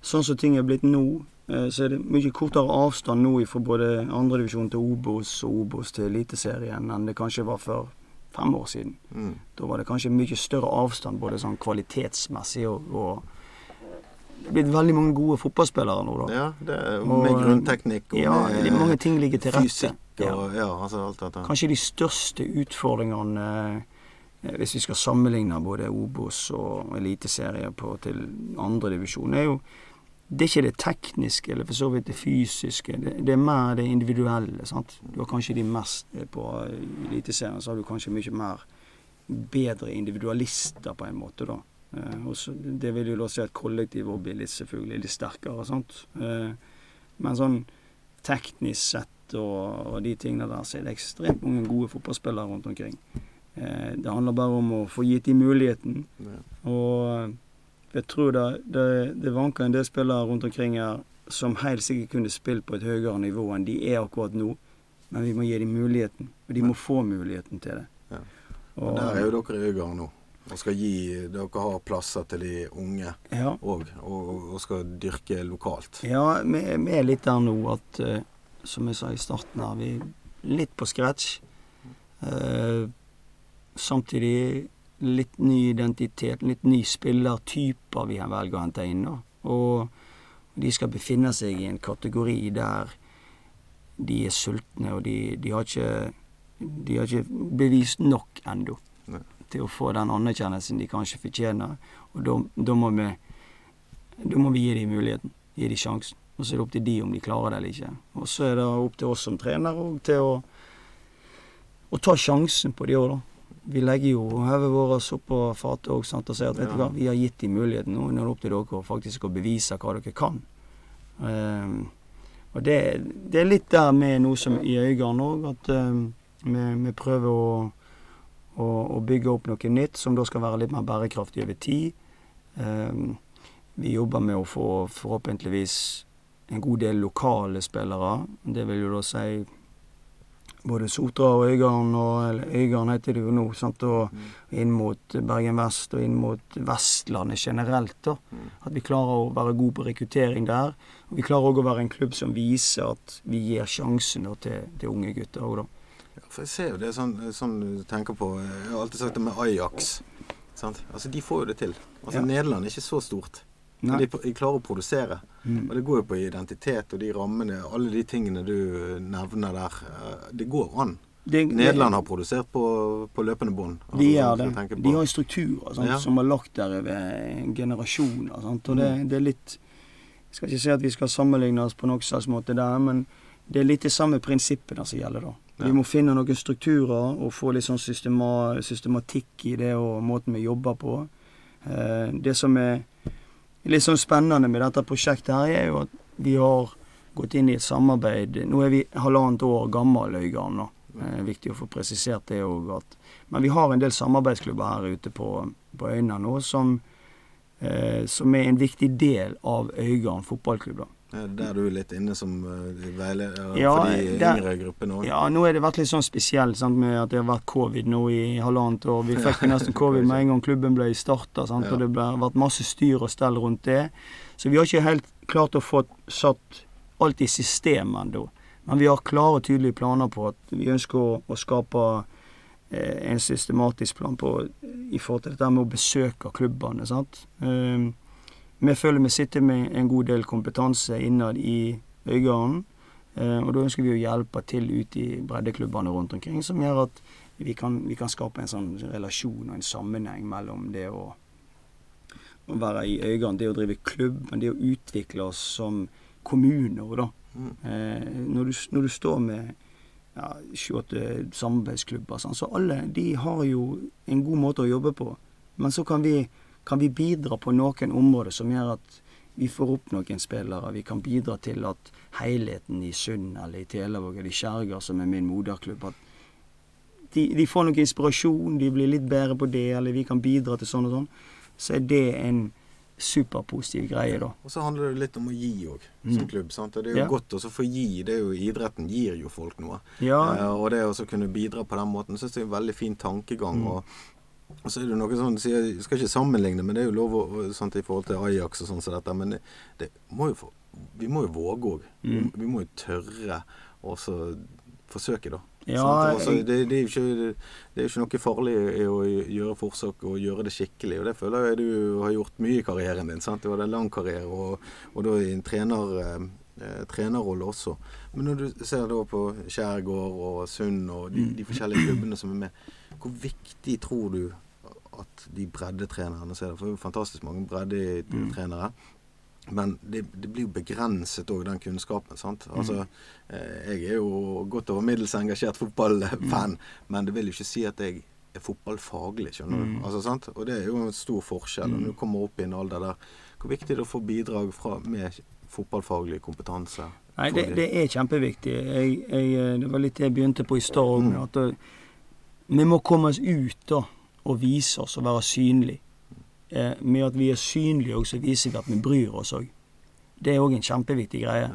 sånn som ting er blitt nå, eh, så er det mye kortere avstand nå fra både andredivisjon til Obos og Obos til Eliteserien enn det kanskje var for fem år siden. Mm. Da var det kanskje mye større avstand både sånn kvalitetsmessig og, og Det er blitt veldig mange gode fotballspillere nå, da. Ja, det er Og, med grunnteknikk og ja, med mange ting ligger til rette. og ja. altså alt dette. Kanskje de største utfordringene eh, hvis vi skal sammenligne både Obos og Eliteserie på til andredivisjon, er jo det er ikke det tekniske eller for så vidt det fysiske. Det, det er mer det individuelle. sant? Du har kanskje de mest eh, På eh, Eliteserien så har du kanskje mye mer bedre individualister på en måte, da. Eh, også, det vil jo da si at kollektivet blir litt selvfølgelig litt sterkere. sant? Eh, men sånn teknisk sett og, og de tingene der, så er det ekstremt mange gode fotballspillere rundt omkring. Eh, det handler bare om å få gitt dem muligheten. Ja. Og jeg tror det, det, det vanker en del spillere rundt omkring her som helt sikkert kunne spilt på et høyere nivå enn de er akkurat nå. Men vi må gi dem muligheten. Og de må få muligheten til det. Ja. Og, men der er jo dere i Øygarden nå. Og skal gi Dere har plasser til de unge ja, òg, og, og skal dyrke lokalt. ja vi, vi er litt der nå at uh, Som jeg sa i starten her, vi er litt på scratch. Uh, samtidig litt ny identitet, litt ny spillertyper vi velger å hente inn. Da. Og de skal befinne seg i en kategori der de er sultne, og de, de, har, ikke, de har ikke bevist nok ennå til å få den anerkjennelsen de kanskje fortjener. Og da, da, må vi, da må vi gi dem muligheten, gi dem sjansen. Og så er det opp til de om de klarer det eller ikke. Og så er det opp til oss som trener og til å, å ta sjansen på de òg, da. Vi legger jo hodet vårt oppå fatet og sier at vet du hva, vi har gitt dem muligheten. Nå er det opp til dere faktisk å bevise hva dere kan. Um, og det, det er litt der med noe som i Øygarden òg, at um, vi, vi prøver å, å, å bygge opp noe nytt som da skal være litt mer bærekraftig over tid. Um, vi jobber med å få forhåpentligvis en god del lokale spillere. Det vil jo da si både Sotra og Øygarden, og Øygarden heter det jo nå, sant? og Mm. inn mot Bergen Vest og inn mot Vestlandet generelt. da. Mm. At vi klarer å være gode på rekruttering der. Og vi klarer òg å være en klubb som viser at vi gir sjansen til, til unge gutter òg, da. Ja, for jeg ser jo det sånn, sånn du tenker på Jeg har alltid sagt det med Ajax. Sant? Altså, de får jo det til. Altså, Ja. Nederland er ikke så stort. Men de, de klarer å produsere. Mm. Og det går jo på identitet og de rammene, alle de tingene du nevner der. eh, Det går an. Det- Nederland har produsert på, på løpende bånd. altså, De gjør det. De har strukturer sant, Ja. som har lagt der over generasjoner. Sant, og det, Mm. det er litt Jeg skal ikke si at vi skal sammenligne oss på noen slags måte der, men det er litt de samme prinsippene som gjelder da. Ja. Vi må finne noen strukturer og få litt sånn systema, systematikk i det og måten vi jobber på. Eh, det som er litt sånn spennende med dette prosjektet her, er jo at vi har gått inn i et samarbeid Nå er vi halvannet år gammel, Øygarden. nå. Eh, viktig å få presisert det òg. Men vi har en del samarbeidsklubber her ute på, på Øyna nå som, eh, som er en viktig del av Øygarden fotballklubb. da. Ja, Der du er litt inne som uh, veileder Ja, for de yngre gruppene òg. Ja, nå er det vært litt sånn spesielt sant, med at det har vært covid nå i halvannet år. Vi fikk jo nesten covid med en gang klubben ble starta, Ja. og det har vært masse styr og stell rundt det. Så vi har ikke helt klart å få satt alt i system ennå. Men vi har klare og tydelige planer på at vi ønsker å, å skape eh, en systematisk plan på i forhold til dette med å besøke klubbene. sant? Eh, vi føler vi sitter med en god del kompetanse innad i Øygarden. Eh, og da ønsker vi å hjelpe til ute i breddeklubbene rundt omkring, som gjør at vi kan, vi kan skape en sånn relasjon og en sammenheng mellom det å, å være i Øygarden, det å drive klubb, men det å utvikle oss som kommuner, da. Mm. Eh, når, du, når du står med ja, 28 samarbeidsklubber. Sånn. Så alle de har jo en god måte å jobbe på. Men så kan vi, kan vi bidra på noen områder som gjør at vi får opp noen spillere. Vi kan bidra til at helheten i Sund eller i Telavåg eller i Skjerger, som er min moderklubb, at de, de, får noe inspirasjon, de blir litt bedre på det, eller vi kan bidra til sånn og sånn. Så er det en superpositiv greie, da. Og så handler det litt om å gi òg, som mm. klubb. sant? Det er jo ja. godt å få gi. det er jo Idretten gir jo folk noe. Ja. Eh, og det å kunne bidra på den måten syns jeg er en veldig fin tankegang. Mm. og og så er det noe sånn, Jeg skal ikke sammenligne, men det er jo lov å, sånt i forhold til Ajax og sånn som dette. Men det, det må jo, vi må jo våge òg. Mm. Vi, vi, må jo tørre å forsøke, da. Ja, altså, det, det, er ikke, det, er ikke, noe farlig i å gjøre forsøk og gjøre det skikkelig. og Det føler jeg du har gjort mye i karrieren din. sant? Du hadde en lang karriere, og, og da i en trener, eh, trenerrolle også. Men når du ser da på Skjærgård og Sund og de, de, forskjellige klubbene som er med, hvor viktig tror du at de breddetrenerne ser det? For det er jo fantastisk mange breddetrenere. Men det, det, blir jo begrenset òg, den kunnskapen. sant? Mm. Altså, eh, Jeg er jo godt over middels engasjert fotballfan, mm. men det vil jo ikke si at jeg er fotballfaglig, skjønner du. Mm. Altså, sant? Og det er jo en stor forskjell. Når du kommer opp i en alder der Hvor viktig er det å få bidrag fra, med fotballfaglig kompetanse? Nei, det, det, er kjempeviktig. Jeg, jeg, eh, det var litt det jeg begynte på i stad. òg. Eh, vi må komme oss ut da, og vise oss og være synlige eh, med at vi er synlige òg, så viser vi at vi bryr oss òg. Det er òg en kjempeviktig greie.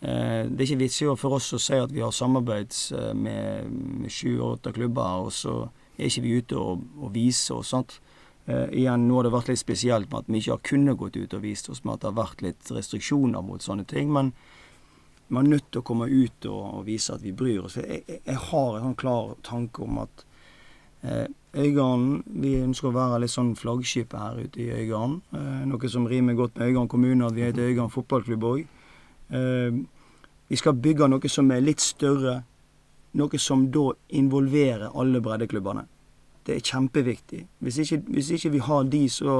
Eh, det er ikke vits for oss å si at vi har samarbeid eh, med sju-åtte klubber, og så er ikke vi ute og, og viser oss. sant? Eh, igjen, Nå har det vært litt spesielt med at vi ikke har kunnet gått ut og vist oss, med at det har vært litt restriksjoner mot sånne ting. Men man er nødt til å komme ut og, og vise at vi bryr oss. Jeg, jeg, jeg har en sånn klar tanke om at eh, Øygarden, vi ønsker å være litt sånn flaggskipet her ute i Øygarden. Eh, noe som rimer godt med Øygarden kommune, at vi heter Øygarden fotballklubb òg. Eh, vi skal bygge noe som er litt større. Noe som da involverer alle breddeklubbene. Det er kjempeviktig. Hvis ikke, hvis ikke vi har de, så,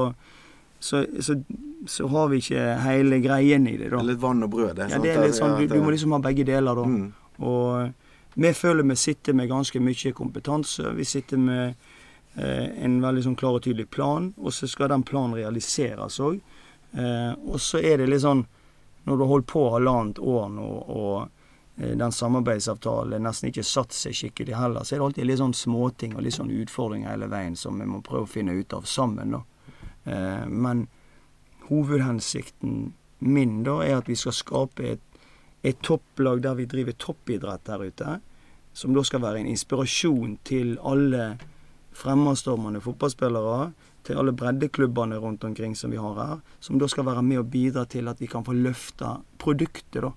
så, så, så, har vi ikke hele greien i det. da. Det er litt vann og brød, det. Ja, det er litt sånn, du, du må liksom ha begge deler, da. Mm. Og vi føler vi sitter med ganske mye kompetanse. Vi sitter med Eh, en veldig sånn klar og tydelig plan, og så skal den planen realiseres òg. Eh, og så er det litt sånn Når du har holdt på halvannet år nå, og eh, den samarbeidsavtalen nesten ikke satt seg skikkelig heller, så er det alltid litt sånn småting og litt sånn utfordringer hele veien som vi må prøve å finne ut av sammen, da. Men hovedhensikten min da er at vi skal skape et, et topplag der vi driver toppidrett der ute. Som da skal være en inspirasjon til alle fremadstormende fotballspillere til alle breddeklubbene rundt omkring som vi har her, som da skal være med og bidra til at vi kan få løfta produktet, da.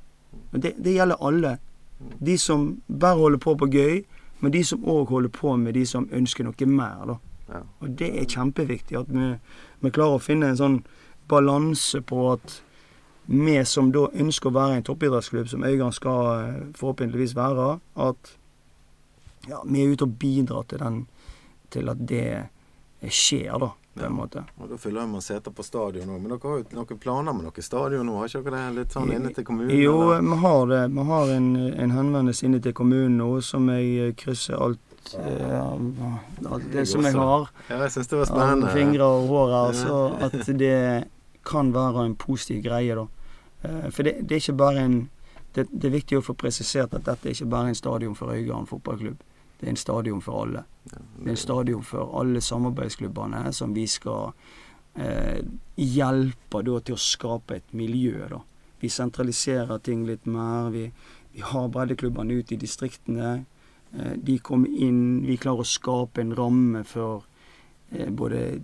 Det, det, gjelder alle. De som bare holder på på gøy, men de som òg holder på med de som ønsker noe mer, da. Ja. Og det er kjempeviktig at vi, vi klarer å finne en sånn balanse på at vi som da ønsker å være en toppidrettsklubb, som Øygarden skal eh, forhåpentligvis være, at ja, vi er ute og bidrar til den til at det skjer, da. På en måte. Og Da fyller man seter på stadion òg. Men dere har jo noen planer med noe stadion nå? Har ikke dere det litt sånn inne til kommunen? Jo, eller? vi har det. Vi har en, en henvendelse inne til kommunen nå som jeg krysser alt uh, alt det som jeg har. Ja, jeg synes det var spennende. Fingre og hår. Altså at det kan være en positiv greie, da. Uh, for det, det, er ikke bare en det, det, er viktig å få presisert at dette er ikke bare en stadion for Øygarden fotballklubb. Det er en stadion for alle. Det er en stadion for alle samarbeidsklubbene som vi skal eh, hjelpe da, til å skape et miljø. da. Vi sentraliserer ting litt mer. Vi, vi har breddeklubbene ute i distriktene. Eh, de kommer inn. Vi klarer å skape en ramme for eh, både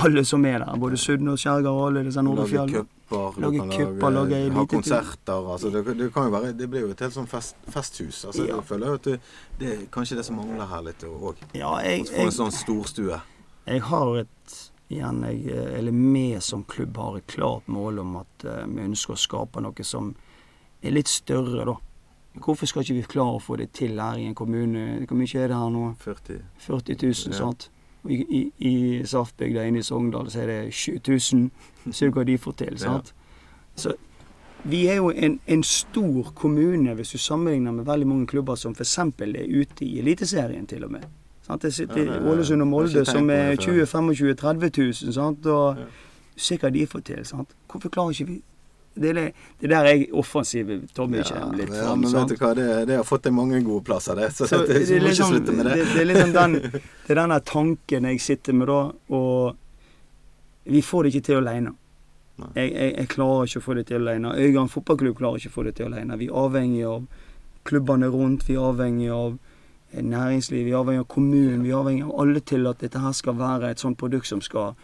alle som er der. Både Sudden og Skjærgard og alle disse Nordfjell cuper, lage cuper, lage ha konserter. Altså, det, det, kan jo være, det blir jo et helt sånn fest, festhus. Altså, ja. Jeg føler at at det, er kanskje det som mangler her litt òg. Ja, jeg, Få en sånn storstue. Jeg har et igjen, jeg, eller vi som klubb har et klart mål om at uh, vi ønsker å skape noe som er litt større, da. Hvorfor skal ikke vi klare å få det til her i en kommune? Hvor mye er det her nå? 40, 40 000, ja. sant? I, i, i Saftbygda inne i Sogndal så er det 7000. Se hva de får til. sant? Så vi er jo en, en, stor kommune hvis du sammenligner med veldig mange klubber som f.eks. er ute i Eliteserien, til og med. Sant? Det sitter Ålesund og Molde som er 20 25 30 000, sant? og ja. sikkert de får til. Sant? Hvorfor klarer ikke vi det er, det der jeg offensive Tommy ja, kommer litt ja, men vet du hva, det, det, har fått deg mange gode plasser, det. Så, så det, det, må ikke sånn, slutte med det. Det, er liksom den, det er den tanken jeg sitter med da, og vi får det ikke til aleine. Jeg, jeg, jeg, klarer ikke å få det til aleine. Øygarden fotballklubb klarer ikke å få det til aleine. Vi er avhengig av klubbene rundt, vi er avhengig av næringsliv, vi er avhengig av kommunen, vi er avhengig av alle til at dette her skal være et sånt produkt som skal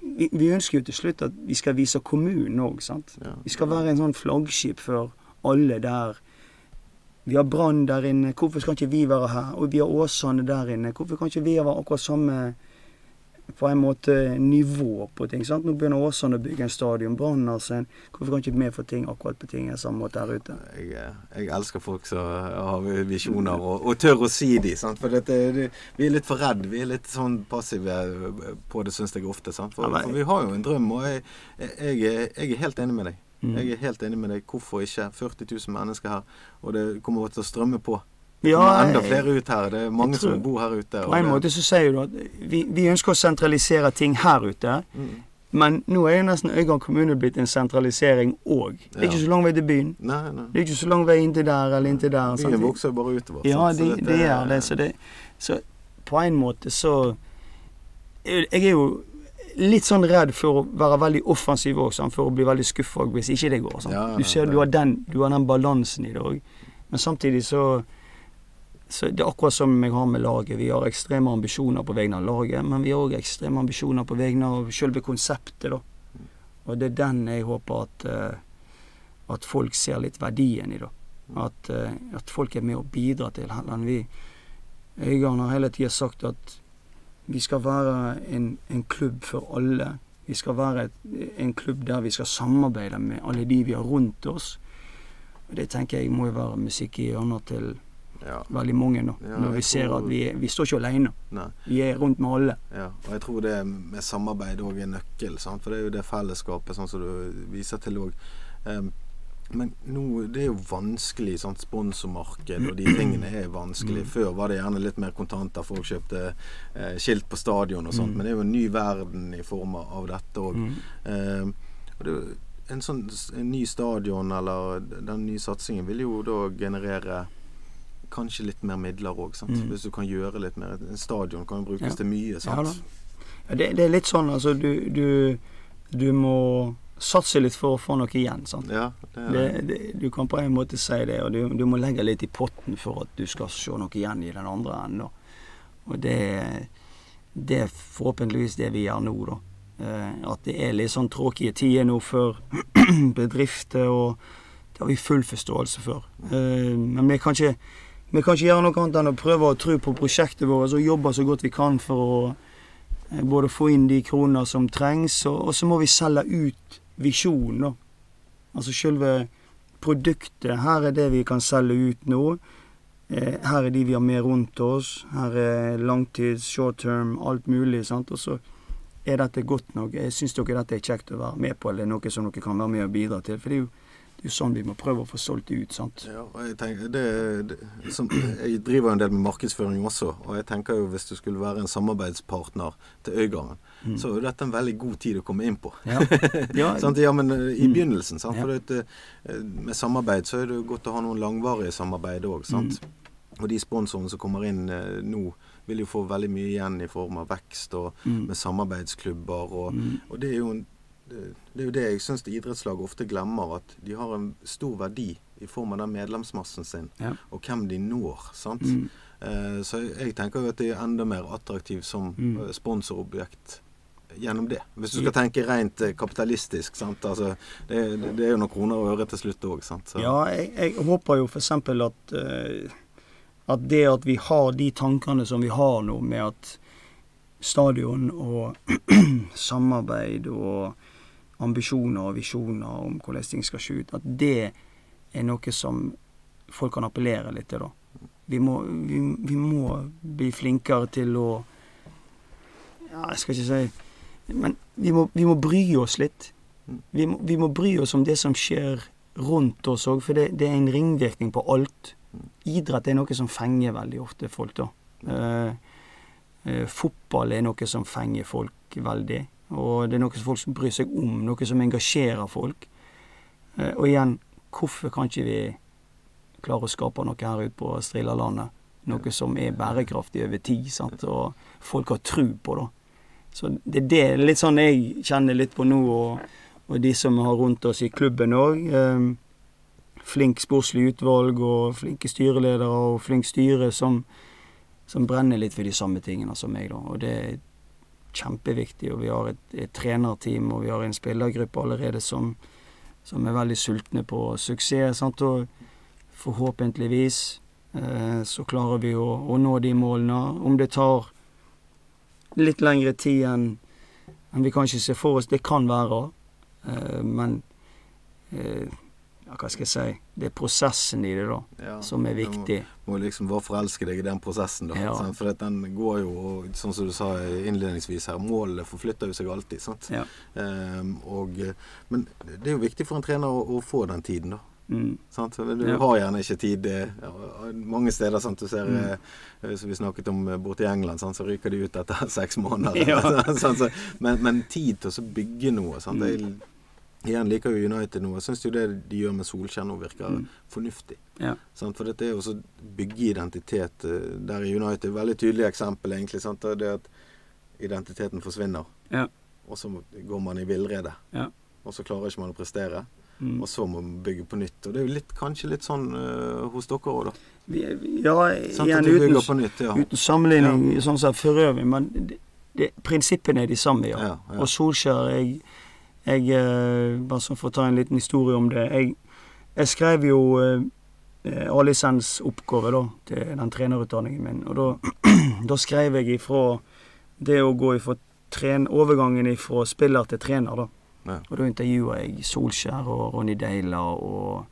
vi, vi, ønsker jo til slutt at vi skal vise kommunen òg, sant. Ja. Vi skal være en sånn flaggskip for alle der. Vi har Brann der inne, hvorfor skal ikke vi være her? Og vi har Åsane der inne, hvorfor kan ikke vi være akkurat samme på en måte nivå på ting. sant? Nå begynner Åsane å bygge en stadion. Brann altså. Hvorfor kan ikke vi få ting akkurat på ting samme måte her ute? Jeg, jeg elsker folk som har visjoner og, og, tør å si de, sant? For dette, det, vi er litt for redd. Vi er litt sånn passive på det, syns jeg ofte. sant? For, for, vi har jo en drøm, og jeg, jeg, jeg er helt enig med deg. Mm. Jeg er helt enig med deg. Hvorfor ikke 40 000 mennesker her? Og det kommer til å strømme på. Det har enda flere ut her. Det er mange tror, som bor her ute. På en måte så sier du at vi, vi, ønsker å sentralisere ting her ute. Mm. Men nå er jo nesten Øygarden kommune blitt en sentralisering òg. Det er ikke så lang vei til byen. Nei, nei. Det er ikke så lang vei inntil der eller inntil der. Byen vokser jo bare utover. Ja, det, det, er det. Så, det. så på en måte så Jeg er jo litt sånn redd for å være veldig offensiv òg, for å bli veldig skuffa hvis ikke det går. Ja, du ser du har den, du har den balansen i det òg. Men samtidig så så det er akkurat som jeg har med laget. Vi har ekstreme ambisjoner på vegne av laget, men vi har òg ekstreme ambisjoner på vegne av selve konseptet, da. Og det er den jeg håper at, uh, at folk ser litt verdien i, da. At, uh, at folk er med og bidrar til. Heller vi Øygarden har hele tida sagt at vi skal være en, en, klubb for alle. Vi skal være et, en klubb der vi skal samarbeide med alle de vi har rundt oss. Og Det tenker jeg må jo være musikk i ørene til ja. veldig mange nå. Ja, når vi ser at vi, vi står ikke alene. Nei. Vi er rundt med alle. Ja, og jeg tror det med samarbeid òg er nøkkel, sant? for det er jo det fellesskapet, sånn som du viser til òg. Um, men nå, det er jo vanskelig. Sant? Sponsormarked og de tingene er vanskelig. Mm. Før var det gjerne litt mer kontanter. Folk kjøpte eh, skilt på stadion og sånt. Mm. Men det er jo en ny verden i form av dette òg. Mm. Eh, og det, en sånn en ny stadion eller den nye satsingen vil jo da generere kanskje litt mer midler òg, mm. hvis du kan gjøre litt mer. En stadion kan jo brukes ja. til mye. sant? Ja, det, det, er litt sånn, altså du, du, du, må satse litt for å få noe igjen. sant? Ja, det det, du kan på en måte si det, og du, må legge litt i potten for at du skal se noe igjen i den andre enden. Og det, det er forhåpentligvis det vi gjør nå, da. Eh, at det er litt sånn tråkige tider nå for bedrifter, og det har vi full forståelse for. Eh, men vi kan ikke vi kan ikke gjøre noe annet enn å prøve å tro på prosjektet vårt og jobbe så godt vi kan for å eh, både få inn de kroner som trengs, og, så må vi selge ut visjonen, da. Altså selve produktet. Her er det vi kan selge ut nå. Eh, her er de vi har med rundt oss. Her er langtids, short term, alt mulig. sant? Og så er dette godt nok. Syns dere dette er kjekt å være med på, eller noe som dere kan være med og bidra til? For det er jo det er jo sånn vi må prøve å få solgt det ut. sant? Ja, og jeg, tenker, det, det, som, jeg driver en del med markedsføring også, og jeg tenker jo hvis du skulle være en samarbeidspartner til Øygarden, mm. så er dette en veldig god tid å komme inn på. Ja, ja. ja men eh, I mm. begynnelsen. sant? For det, eh, med samarbeid så er det jo godt å ha noen langvarige samarbeid òg. Mm. Og de sponsorene som kommer inn eh, nå, vil jo få veldig mye igjen i form av vekst og mm. med samarbeidsklubber. Og, mm. og det er jo en det, er jo det jeg syns idrettslag ofte glemmer, at de har en stor verdi i form av den medlemsmassen sin, ja. og hvem de når. sant? Mm. Eh, så jeg tenker jo at det er enda mer attraktivt som mm. Eh, sponsorobjekt gjennom det. Hvis du skal tenke rent eh, kapitalistisk. sant? Altså, det, det, er jo noen kroner og øre til slutt òg. Ja, jeg, jeg, håper jo f.eks. at uh, at det at vi har de tankene som vi har nå, med at stadion og samarbeid og ambisjoner og visjoner om hvordan ting skal se ut, at det er noe som folk kan appellere litt til, da. Vi må, vi, vi må bli flinkere til å Ja, jeg skal ikke si Men vi må, vi må bry oss litt. Vi må, vi må, bry oss om det som skjer rundt oss òg, for det, det, er en ringvirkning på alt. Idrett er noe som fenger veldig ofte folk, da. Eh, eh, fotball er noe som fenger folk veldig. Og det er noe som folk bryr seg om, noe som engasjerer folk. Eh, og igjen, hvorfor kan ikke vi klare å skape noe her ute på Strillalandet? Noe som er bærekraftig over tid, sant? og folk har tru på det. Så det er det litt sånn jeg kjenner litt på nå, og, og de som har rundt oss i klubben òg. Eh, flink sportslig utvalg og flinke styreledere og flink styre som, som brenner litt for de samme tingene som meg, da. Og det kjempeviktig. Og vi har et, et trenerteam og vi har en spillergruppe allerede som, som er veldig sultne på suksess. Sant? Og forhåpentligvis eh, så klarer vi å, å, nå de målene. Om det tar litt lengre tid enn en vi kanskje ser for oss, det kan være. Eh, men eh, ja, hva skal jeg si Det er prosessen i det, da, ja, som er viktig. Du må, må liksom bare forelske deg i den prosessen, da. Ja. For den går jo, sånn som du sa innledningsvis her, målet forflytter jo seg alltid. sant? Um, og, men det er jo viktig for en trener å, å få den tiden, da. Mm. Du ja. har gjerne ikke tid ja, mange steder. Sant? Du ser, mm. eh, som vi snakket om eh, borte i England, sant? så ryker de ut etter seks måneder. Ja. men, men, tid til å bygge noe. Sant? Mm. Igjen liker jo United nå. Jeg syns jo det de gjør med Solskjær nå, virker mm. fornuftig. Ja. For dette er jo også bygge identitet. Eh, der er United et veldig tydelig eksempel, egentlig. Sant? Det at identiteten forsvinner. Ja. Og så går man i villrede. Ja. Og så klarer ikke man å prestere. Mm. Og så må man bygge på nytt. Og det er jo litt, kanskje litt sånn uh, hos dere òg, da. ja, igjen uten, nytt, ja. uten sammenligning sånn som for øvrig. Men det, det, prinsippene er de samme, ja. Og Solskjær jeg jeg eh, Bare sånn for å ta en liten historie om det. Jeg, jeg skrev jo eh, A-lisensoppgave da, til den trenerutdanningen min. Og da, da skrev jeg ifra det å gå ifra tren, overgangen ifra spiller til trener, da. Ja. Og da intervjua jeg Solskjær og Ronny Deila og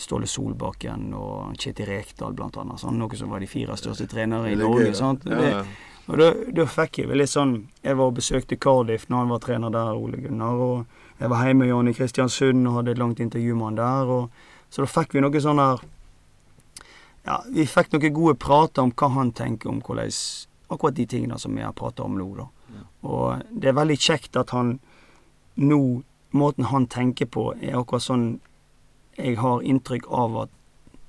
Ståle Solbakken og Kjetil Rekdal, blant annet. Sånn, noe som var de fire største trenere i Norge. sant? Ja. Og da, da, fikk jeg vel litt sånn Jeg var og besøkte Cardiff når han var trener der, Ole Gunnar. Og jeg var hjemme med Jan Kristiansund og hadde et langt intervju med han der. Og, så da fikk vi noe sånn der Ja, vi fikk noen gode prater om hva han tenker om hvordan Akkurat de tingene som vi har prata om nå, da. Ja. Og det er veldig kjekt at han nå Måten han tenker på, er akkurat sånn jeg har inntrykk av at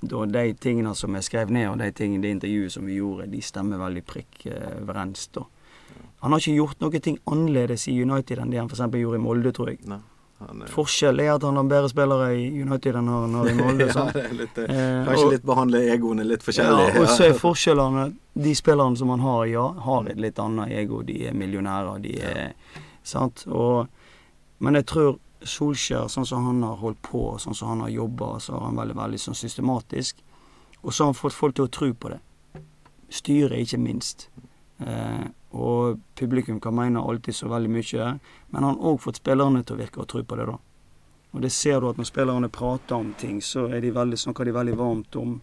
da de tingene som jeg skrev ned, og de tingene, det intervjuet som vi gjorde, de stemmer veldig prikk eh, overens. da. Han har ikke gjort noe ting annerledes i United enn det han f.eks. gjorde i Molde, tror jeg. Nei. Er... Forskjell er at han har bedre spillere i United enn han har i Molde. ja, det er litt, eh, eh kanskje og, litt behandle egoene litt forskjellig. Ja, og så er forskjellene De spillerne som han har, ja, har et litt annet ego. De er millionærer, de er ja. Sant? Og, men jeg tror Solskjær, sånn som han har holdt på, sånn som han har jobba, så har han veldig, veldig sånn systematisk. Og så har han fått folk til å tro på det. Styret, ikke minst. Eh, og publikum kan mene alltid så veldig mye, men han har òg fått spillerne til å virke og tro på det, da. Og det ser du at når spillerne prater om ting, så er de veldig, snakker de veldig varmt om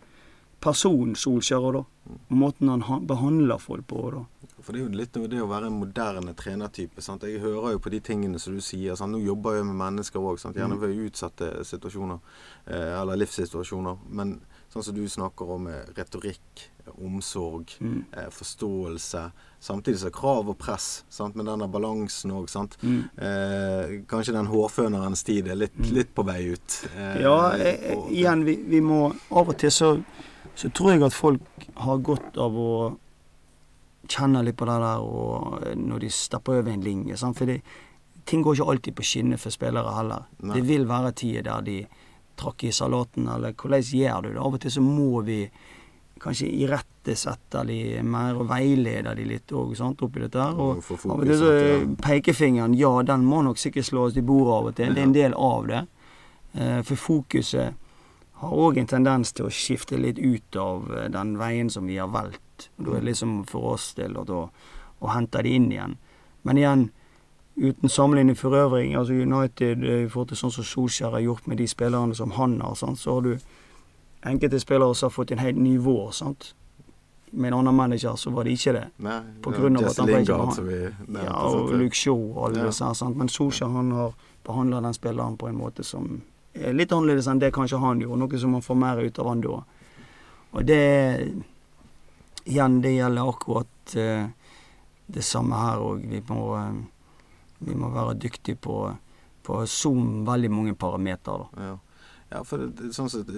personen Solskjær da. da. Måten han behandler folk på, da. For det er jo litt det å være en moderne trenertype. Sant? Jeg hører jo på de tingene som du sier. Sant? Nå jobber jeg med mennesker òg, gjerne mm. ved utsatte situasjoner. Eh, eller livssituasjoner. Men sånn som du snakker om eh, retorikk, omsorg, mm. eh, forståelse. Samtidig så er krav og press, sant? med denne balansen òg. Mm. Eh, kanskje den hårfønerens tid er litt, mm. litt på vei ut. Eh, ja, eh, igjen, vi, vi, må Av og til så, så tror jeg at folk har godt av å kjenner litt på det der og når de stepper over en linje. Sant? For ting går ikke alltid på skinner for spillere heller. Nei. Det vil være tider der de trakk i salaten, eller hvordan gjør du det? Av og til så må vi kanskje irettesette de mer og veilede de litt òg, oppi dette her. Og av og til så pekefingeren, ja, den må nok sikkert slås i bordet av og til. Det er en del av det. Eh, for fokuset har òg en tendens til å skifte litt ut av eh, den veien som vi har valgt. Og Da er det liksom for oss del å, å hente de inn igjen. Men igjen, uten sammenligning for øvrig, altså United eh, i forhold til sånn som Solskjær har gjort med de spillerne som han har, sant? så har du enkelte spillere som har fått en helt nivå. sant? Med en annen manager så var det ikke det. Nei, på grunn av at han Lingard, vi Ja, og Luke Shaw og alle ja. disse. her. Men Solskjær han har behandla den spilleren på en måte som er litt annerledes enn det kanskje han gjorde. Noe som man får mer ut av han da. Og det Igjen, det gjelder akkurat uh, det samme her òg. Vi, uh, vi, må være dyktige på, på Zoom veldig mange parametere. Ja. ja. for det, sånn sett,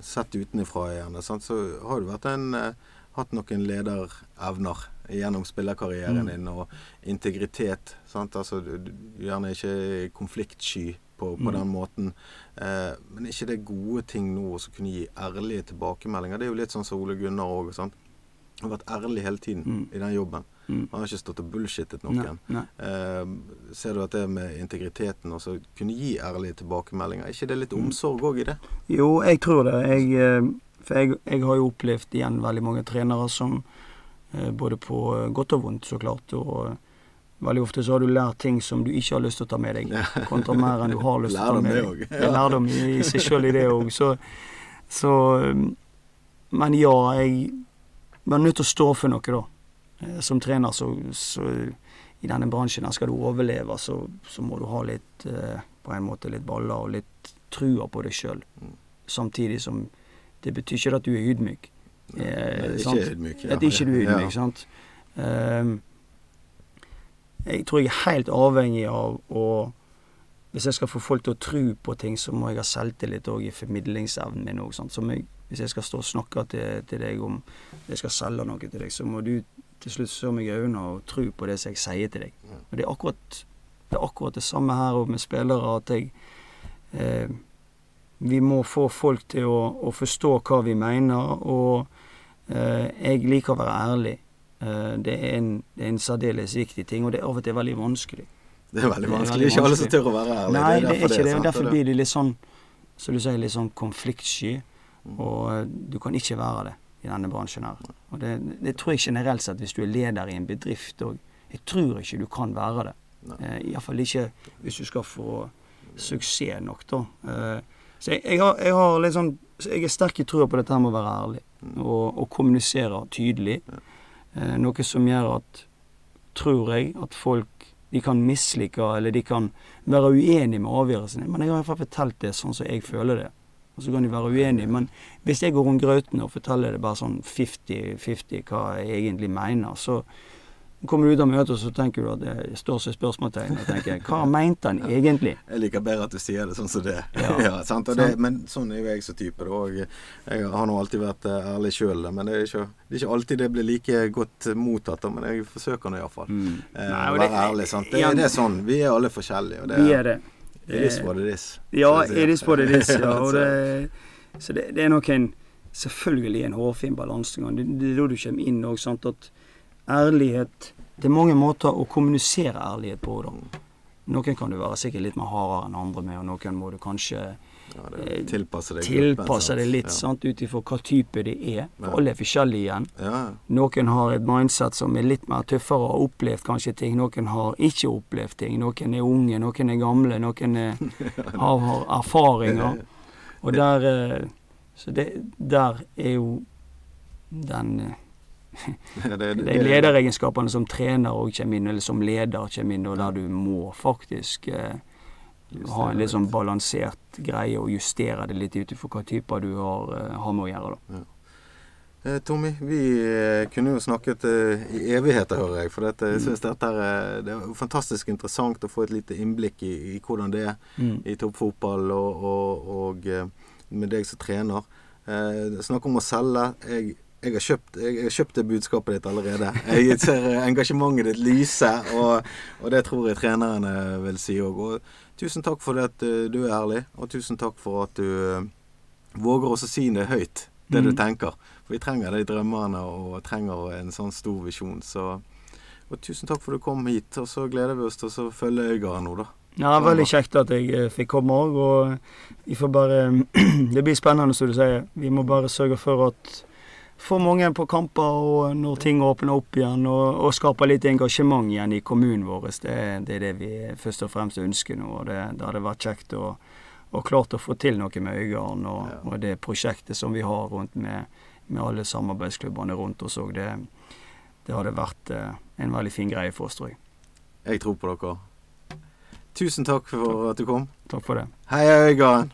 sett utenfra igjen, så har du vært en, uh, hatt noen lederevner gjennom spillerkarrieren mm. din, og integritet. Sant? Altså, du, du, gjerne ikke konfliktsky på, på mm. den måten. Eh, men er ikke det gode ting nå å kunne gi ærlige tilbakemeldinger? Det er jo litt sånn som Ole Gunnar òg. Han har vært ærlig hele tiden mm. i den jobben. Mm. Han har ikke stått og bullshittet noen. Nei, nei. Eh, ser du at det med integriteten også kunne gi ærlige tilbakemeldinger, er ikke det litt mm. omsorg òg i det? Jo, jeg tror det. Jeg, eh, for jeg, jeg, har jo opplevd igjen veldig mange trenere som eh, både på godt og vondt, så klart. og Veldig ofte så har du lært ting som du ikke har lyst til å ta med deg, kontra mer enn du har lyst til å ta med deg. Det er lærdom i, i seg sjøl i det òg. Så, så, Men ja, jeg var nødt til å stå for noe, da. Eh, som trener, så, så i denne bransjen her skal du overleve, så, så, må du ha litt eh, på en måte litt baller og litt trua på deg sjøl. Mm. Samtidig som det betyr ikke at du er ydmyk. Eh, ikke ydmyk, ja. At ikke du er ydmyk, ja. sant. Um, jeg tror jeg er helt avhengig av å Hvis jeg skal få folk til å tro på ting, så må jeg ha selvtillit òg i formidlingsevnen min òg. Hvis jeg skal stå og snakke til, til, deg om jeg skal selge noe til deg, så må du til slutt se meg i øynene og tro på det som jeg sier til deg. Og det er akkurat det, er akkurat det samme her med spillere, at jeg eh, Vi må få folk til å, å forstå hva vi mener, og eh, jeg liker å være ærlig. Eh, det er, en, det er en særdeles viktig ting, og det er av og til veldig vanskelig. Det er veldig vanskelig. Det er ikke alle som tør å være ærlige. Nei, det er, ikke det. og Derfor blir det litt sånn, så du sier, litt sånn konfliktsky. Og eh, du kan ikke være det i denne bransjen her. Og det, det tror jeg generelt sett hvis du er leder i en bedrift òg. Jeg tror ikke du kan være det. Eh, Iallfall ikke hvis du skal få suksess nok, da. Eh, så jeg, jeg, har, jeg, har, litt sånn Jeg er sterk i trua på dette med å være ærlig. Mm. Og, og kommunisere tydelig. Eh, noe som gjør at, tror jeg, at folk de kan mislike eller de kan være uenige med avgjørelsen Men jeg har i hvert fall fortalt det sånn som jeg føler det. Og så kan de være uenige. Men hvis jeg går rundt grauten og forteller det bare sånn 50-50 hva jeg egentlig mener, så kommer du ut av møtet, og så tenker du at det står som spørsmålstegn. Og tenker hva mente han egentlig? Jeg liker bedre at du sier det sånn som det. Ja, ja det men sånn er jo jeg som type. Og Jeg har nå alltid vært eh, ærlig sjøl, men det er, ikke, det er, ikke, alltid det blir like godt mottatt. Men jeg forsøker nå iallfall. Mm. Eh, være ærlig. sant? Det, det, er sånn. Vi er alle forskjellige. Og det, vi er det. It is what it is. Ja, it is what it is. Ja, det, så det, det er nok en Selvfølgelig en hårfin balansegang. Det, det er da du kommer inn òg, sant. At ærlighet Det er mange måter å kommunisere ærlighet på. da. Noen kan du være sikkert litt mer hardere enn andre med, og noen må du kanskje ja, det tilpasse deg, tilpasse det litt, ja. ut ifra hva type det er. For ja. alle er forskjellige igjen. Ja. Noen har et mindset som er litt mer tøffere og har opplevd kanskje ting. Noen har ikke opplevd ting. Noen er unge, noen er gamle, noen er, har, har, erfaringer. Og der eh, Så det, der er jo den eh, det, det, er lederegenskapene som trener og kommer inn, eller som leder kommer inn, og der du må faktisk eh, ha en litt sånn balansert greie og justere det litt ut ifra hva typer du har, eh, har, med å gjøre. da. Ja. Eh, Tommy, vi eh, kunne jo snakket i evigheter, hører jeg. For dette, jeg synes dette er, det er fantastisk interessant å få et lite innblikk i, i hvordan det er mm. i toppfotball, og, og, og, med deg som trener. Eh, snakk om å selge. Jeg jeg har, kjøpt, jeg har kjøpt det budskapet ditt allerede. Jeg ser engasjementet ditt lyse, og, og det tror jeg trenerne vil si òg. Og tusen takk for at eh, du er ærlig, og tusen takk for at du uh, våger også si det høyt, det mm. du tenker. For vi trenger de drømmene og trenger en sånn stor visjon. Så og tusen takk for at du kom hit, og så gleder vi oss til å følge Øygarden nå, da. Ja, veldig kjekt at jeg eh, fikk komme òg, og vi får bare Det blir spennende, som du sier. Vi må bare sørge for at få mange på kamper og når ting åpner opp igjen, og, og skaper litt engasjement igjen i kommunen vår. Det, det, er det vi først og fremst ønsker nå. og Det, det hadde vært kjekt å, og klart å få til noe med Øygarden og, ja. og, det prosjektet som vi har rundt med, med alle samarbeidsklubbene rundt oss òg. Det, det, hadde vært eh, en veldig fin greie for oss, tror jeg. Jeg tror på dere. Tusen takk for at du kom. Takk for det. Heia Øygarden.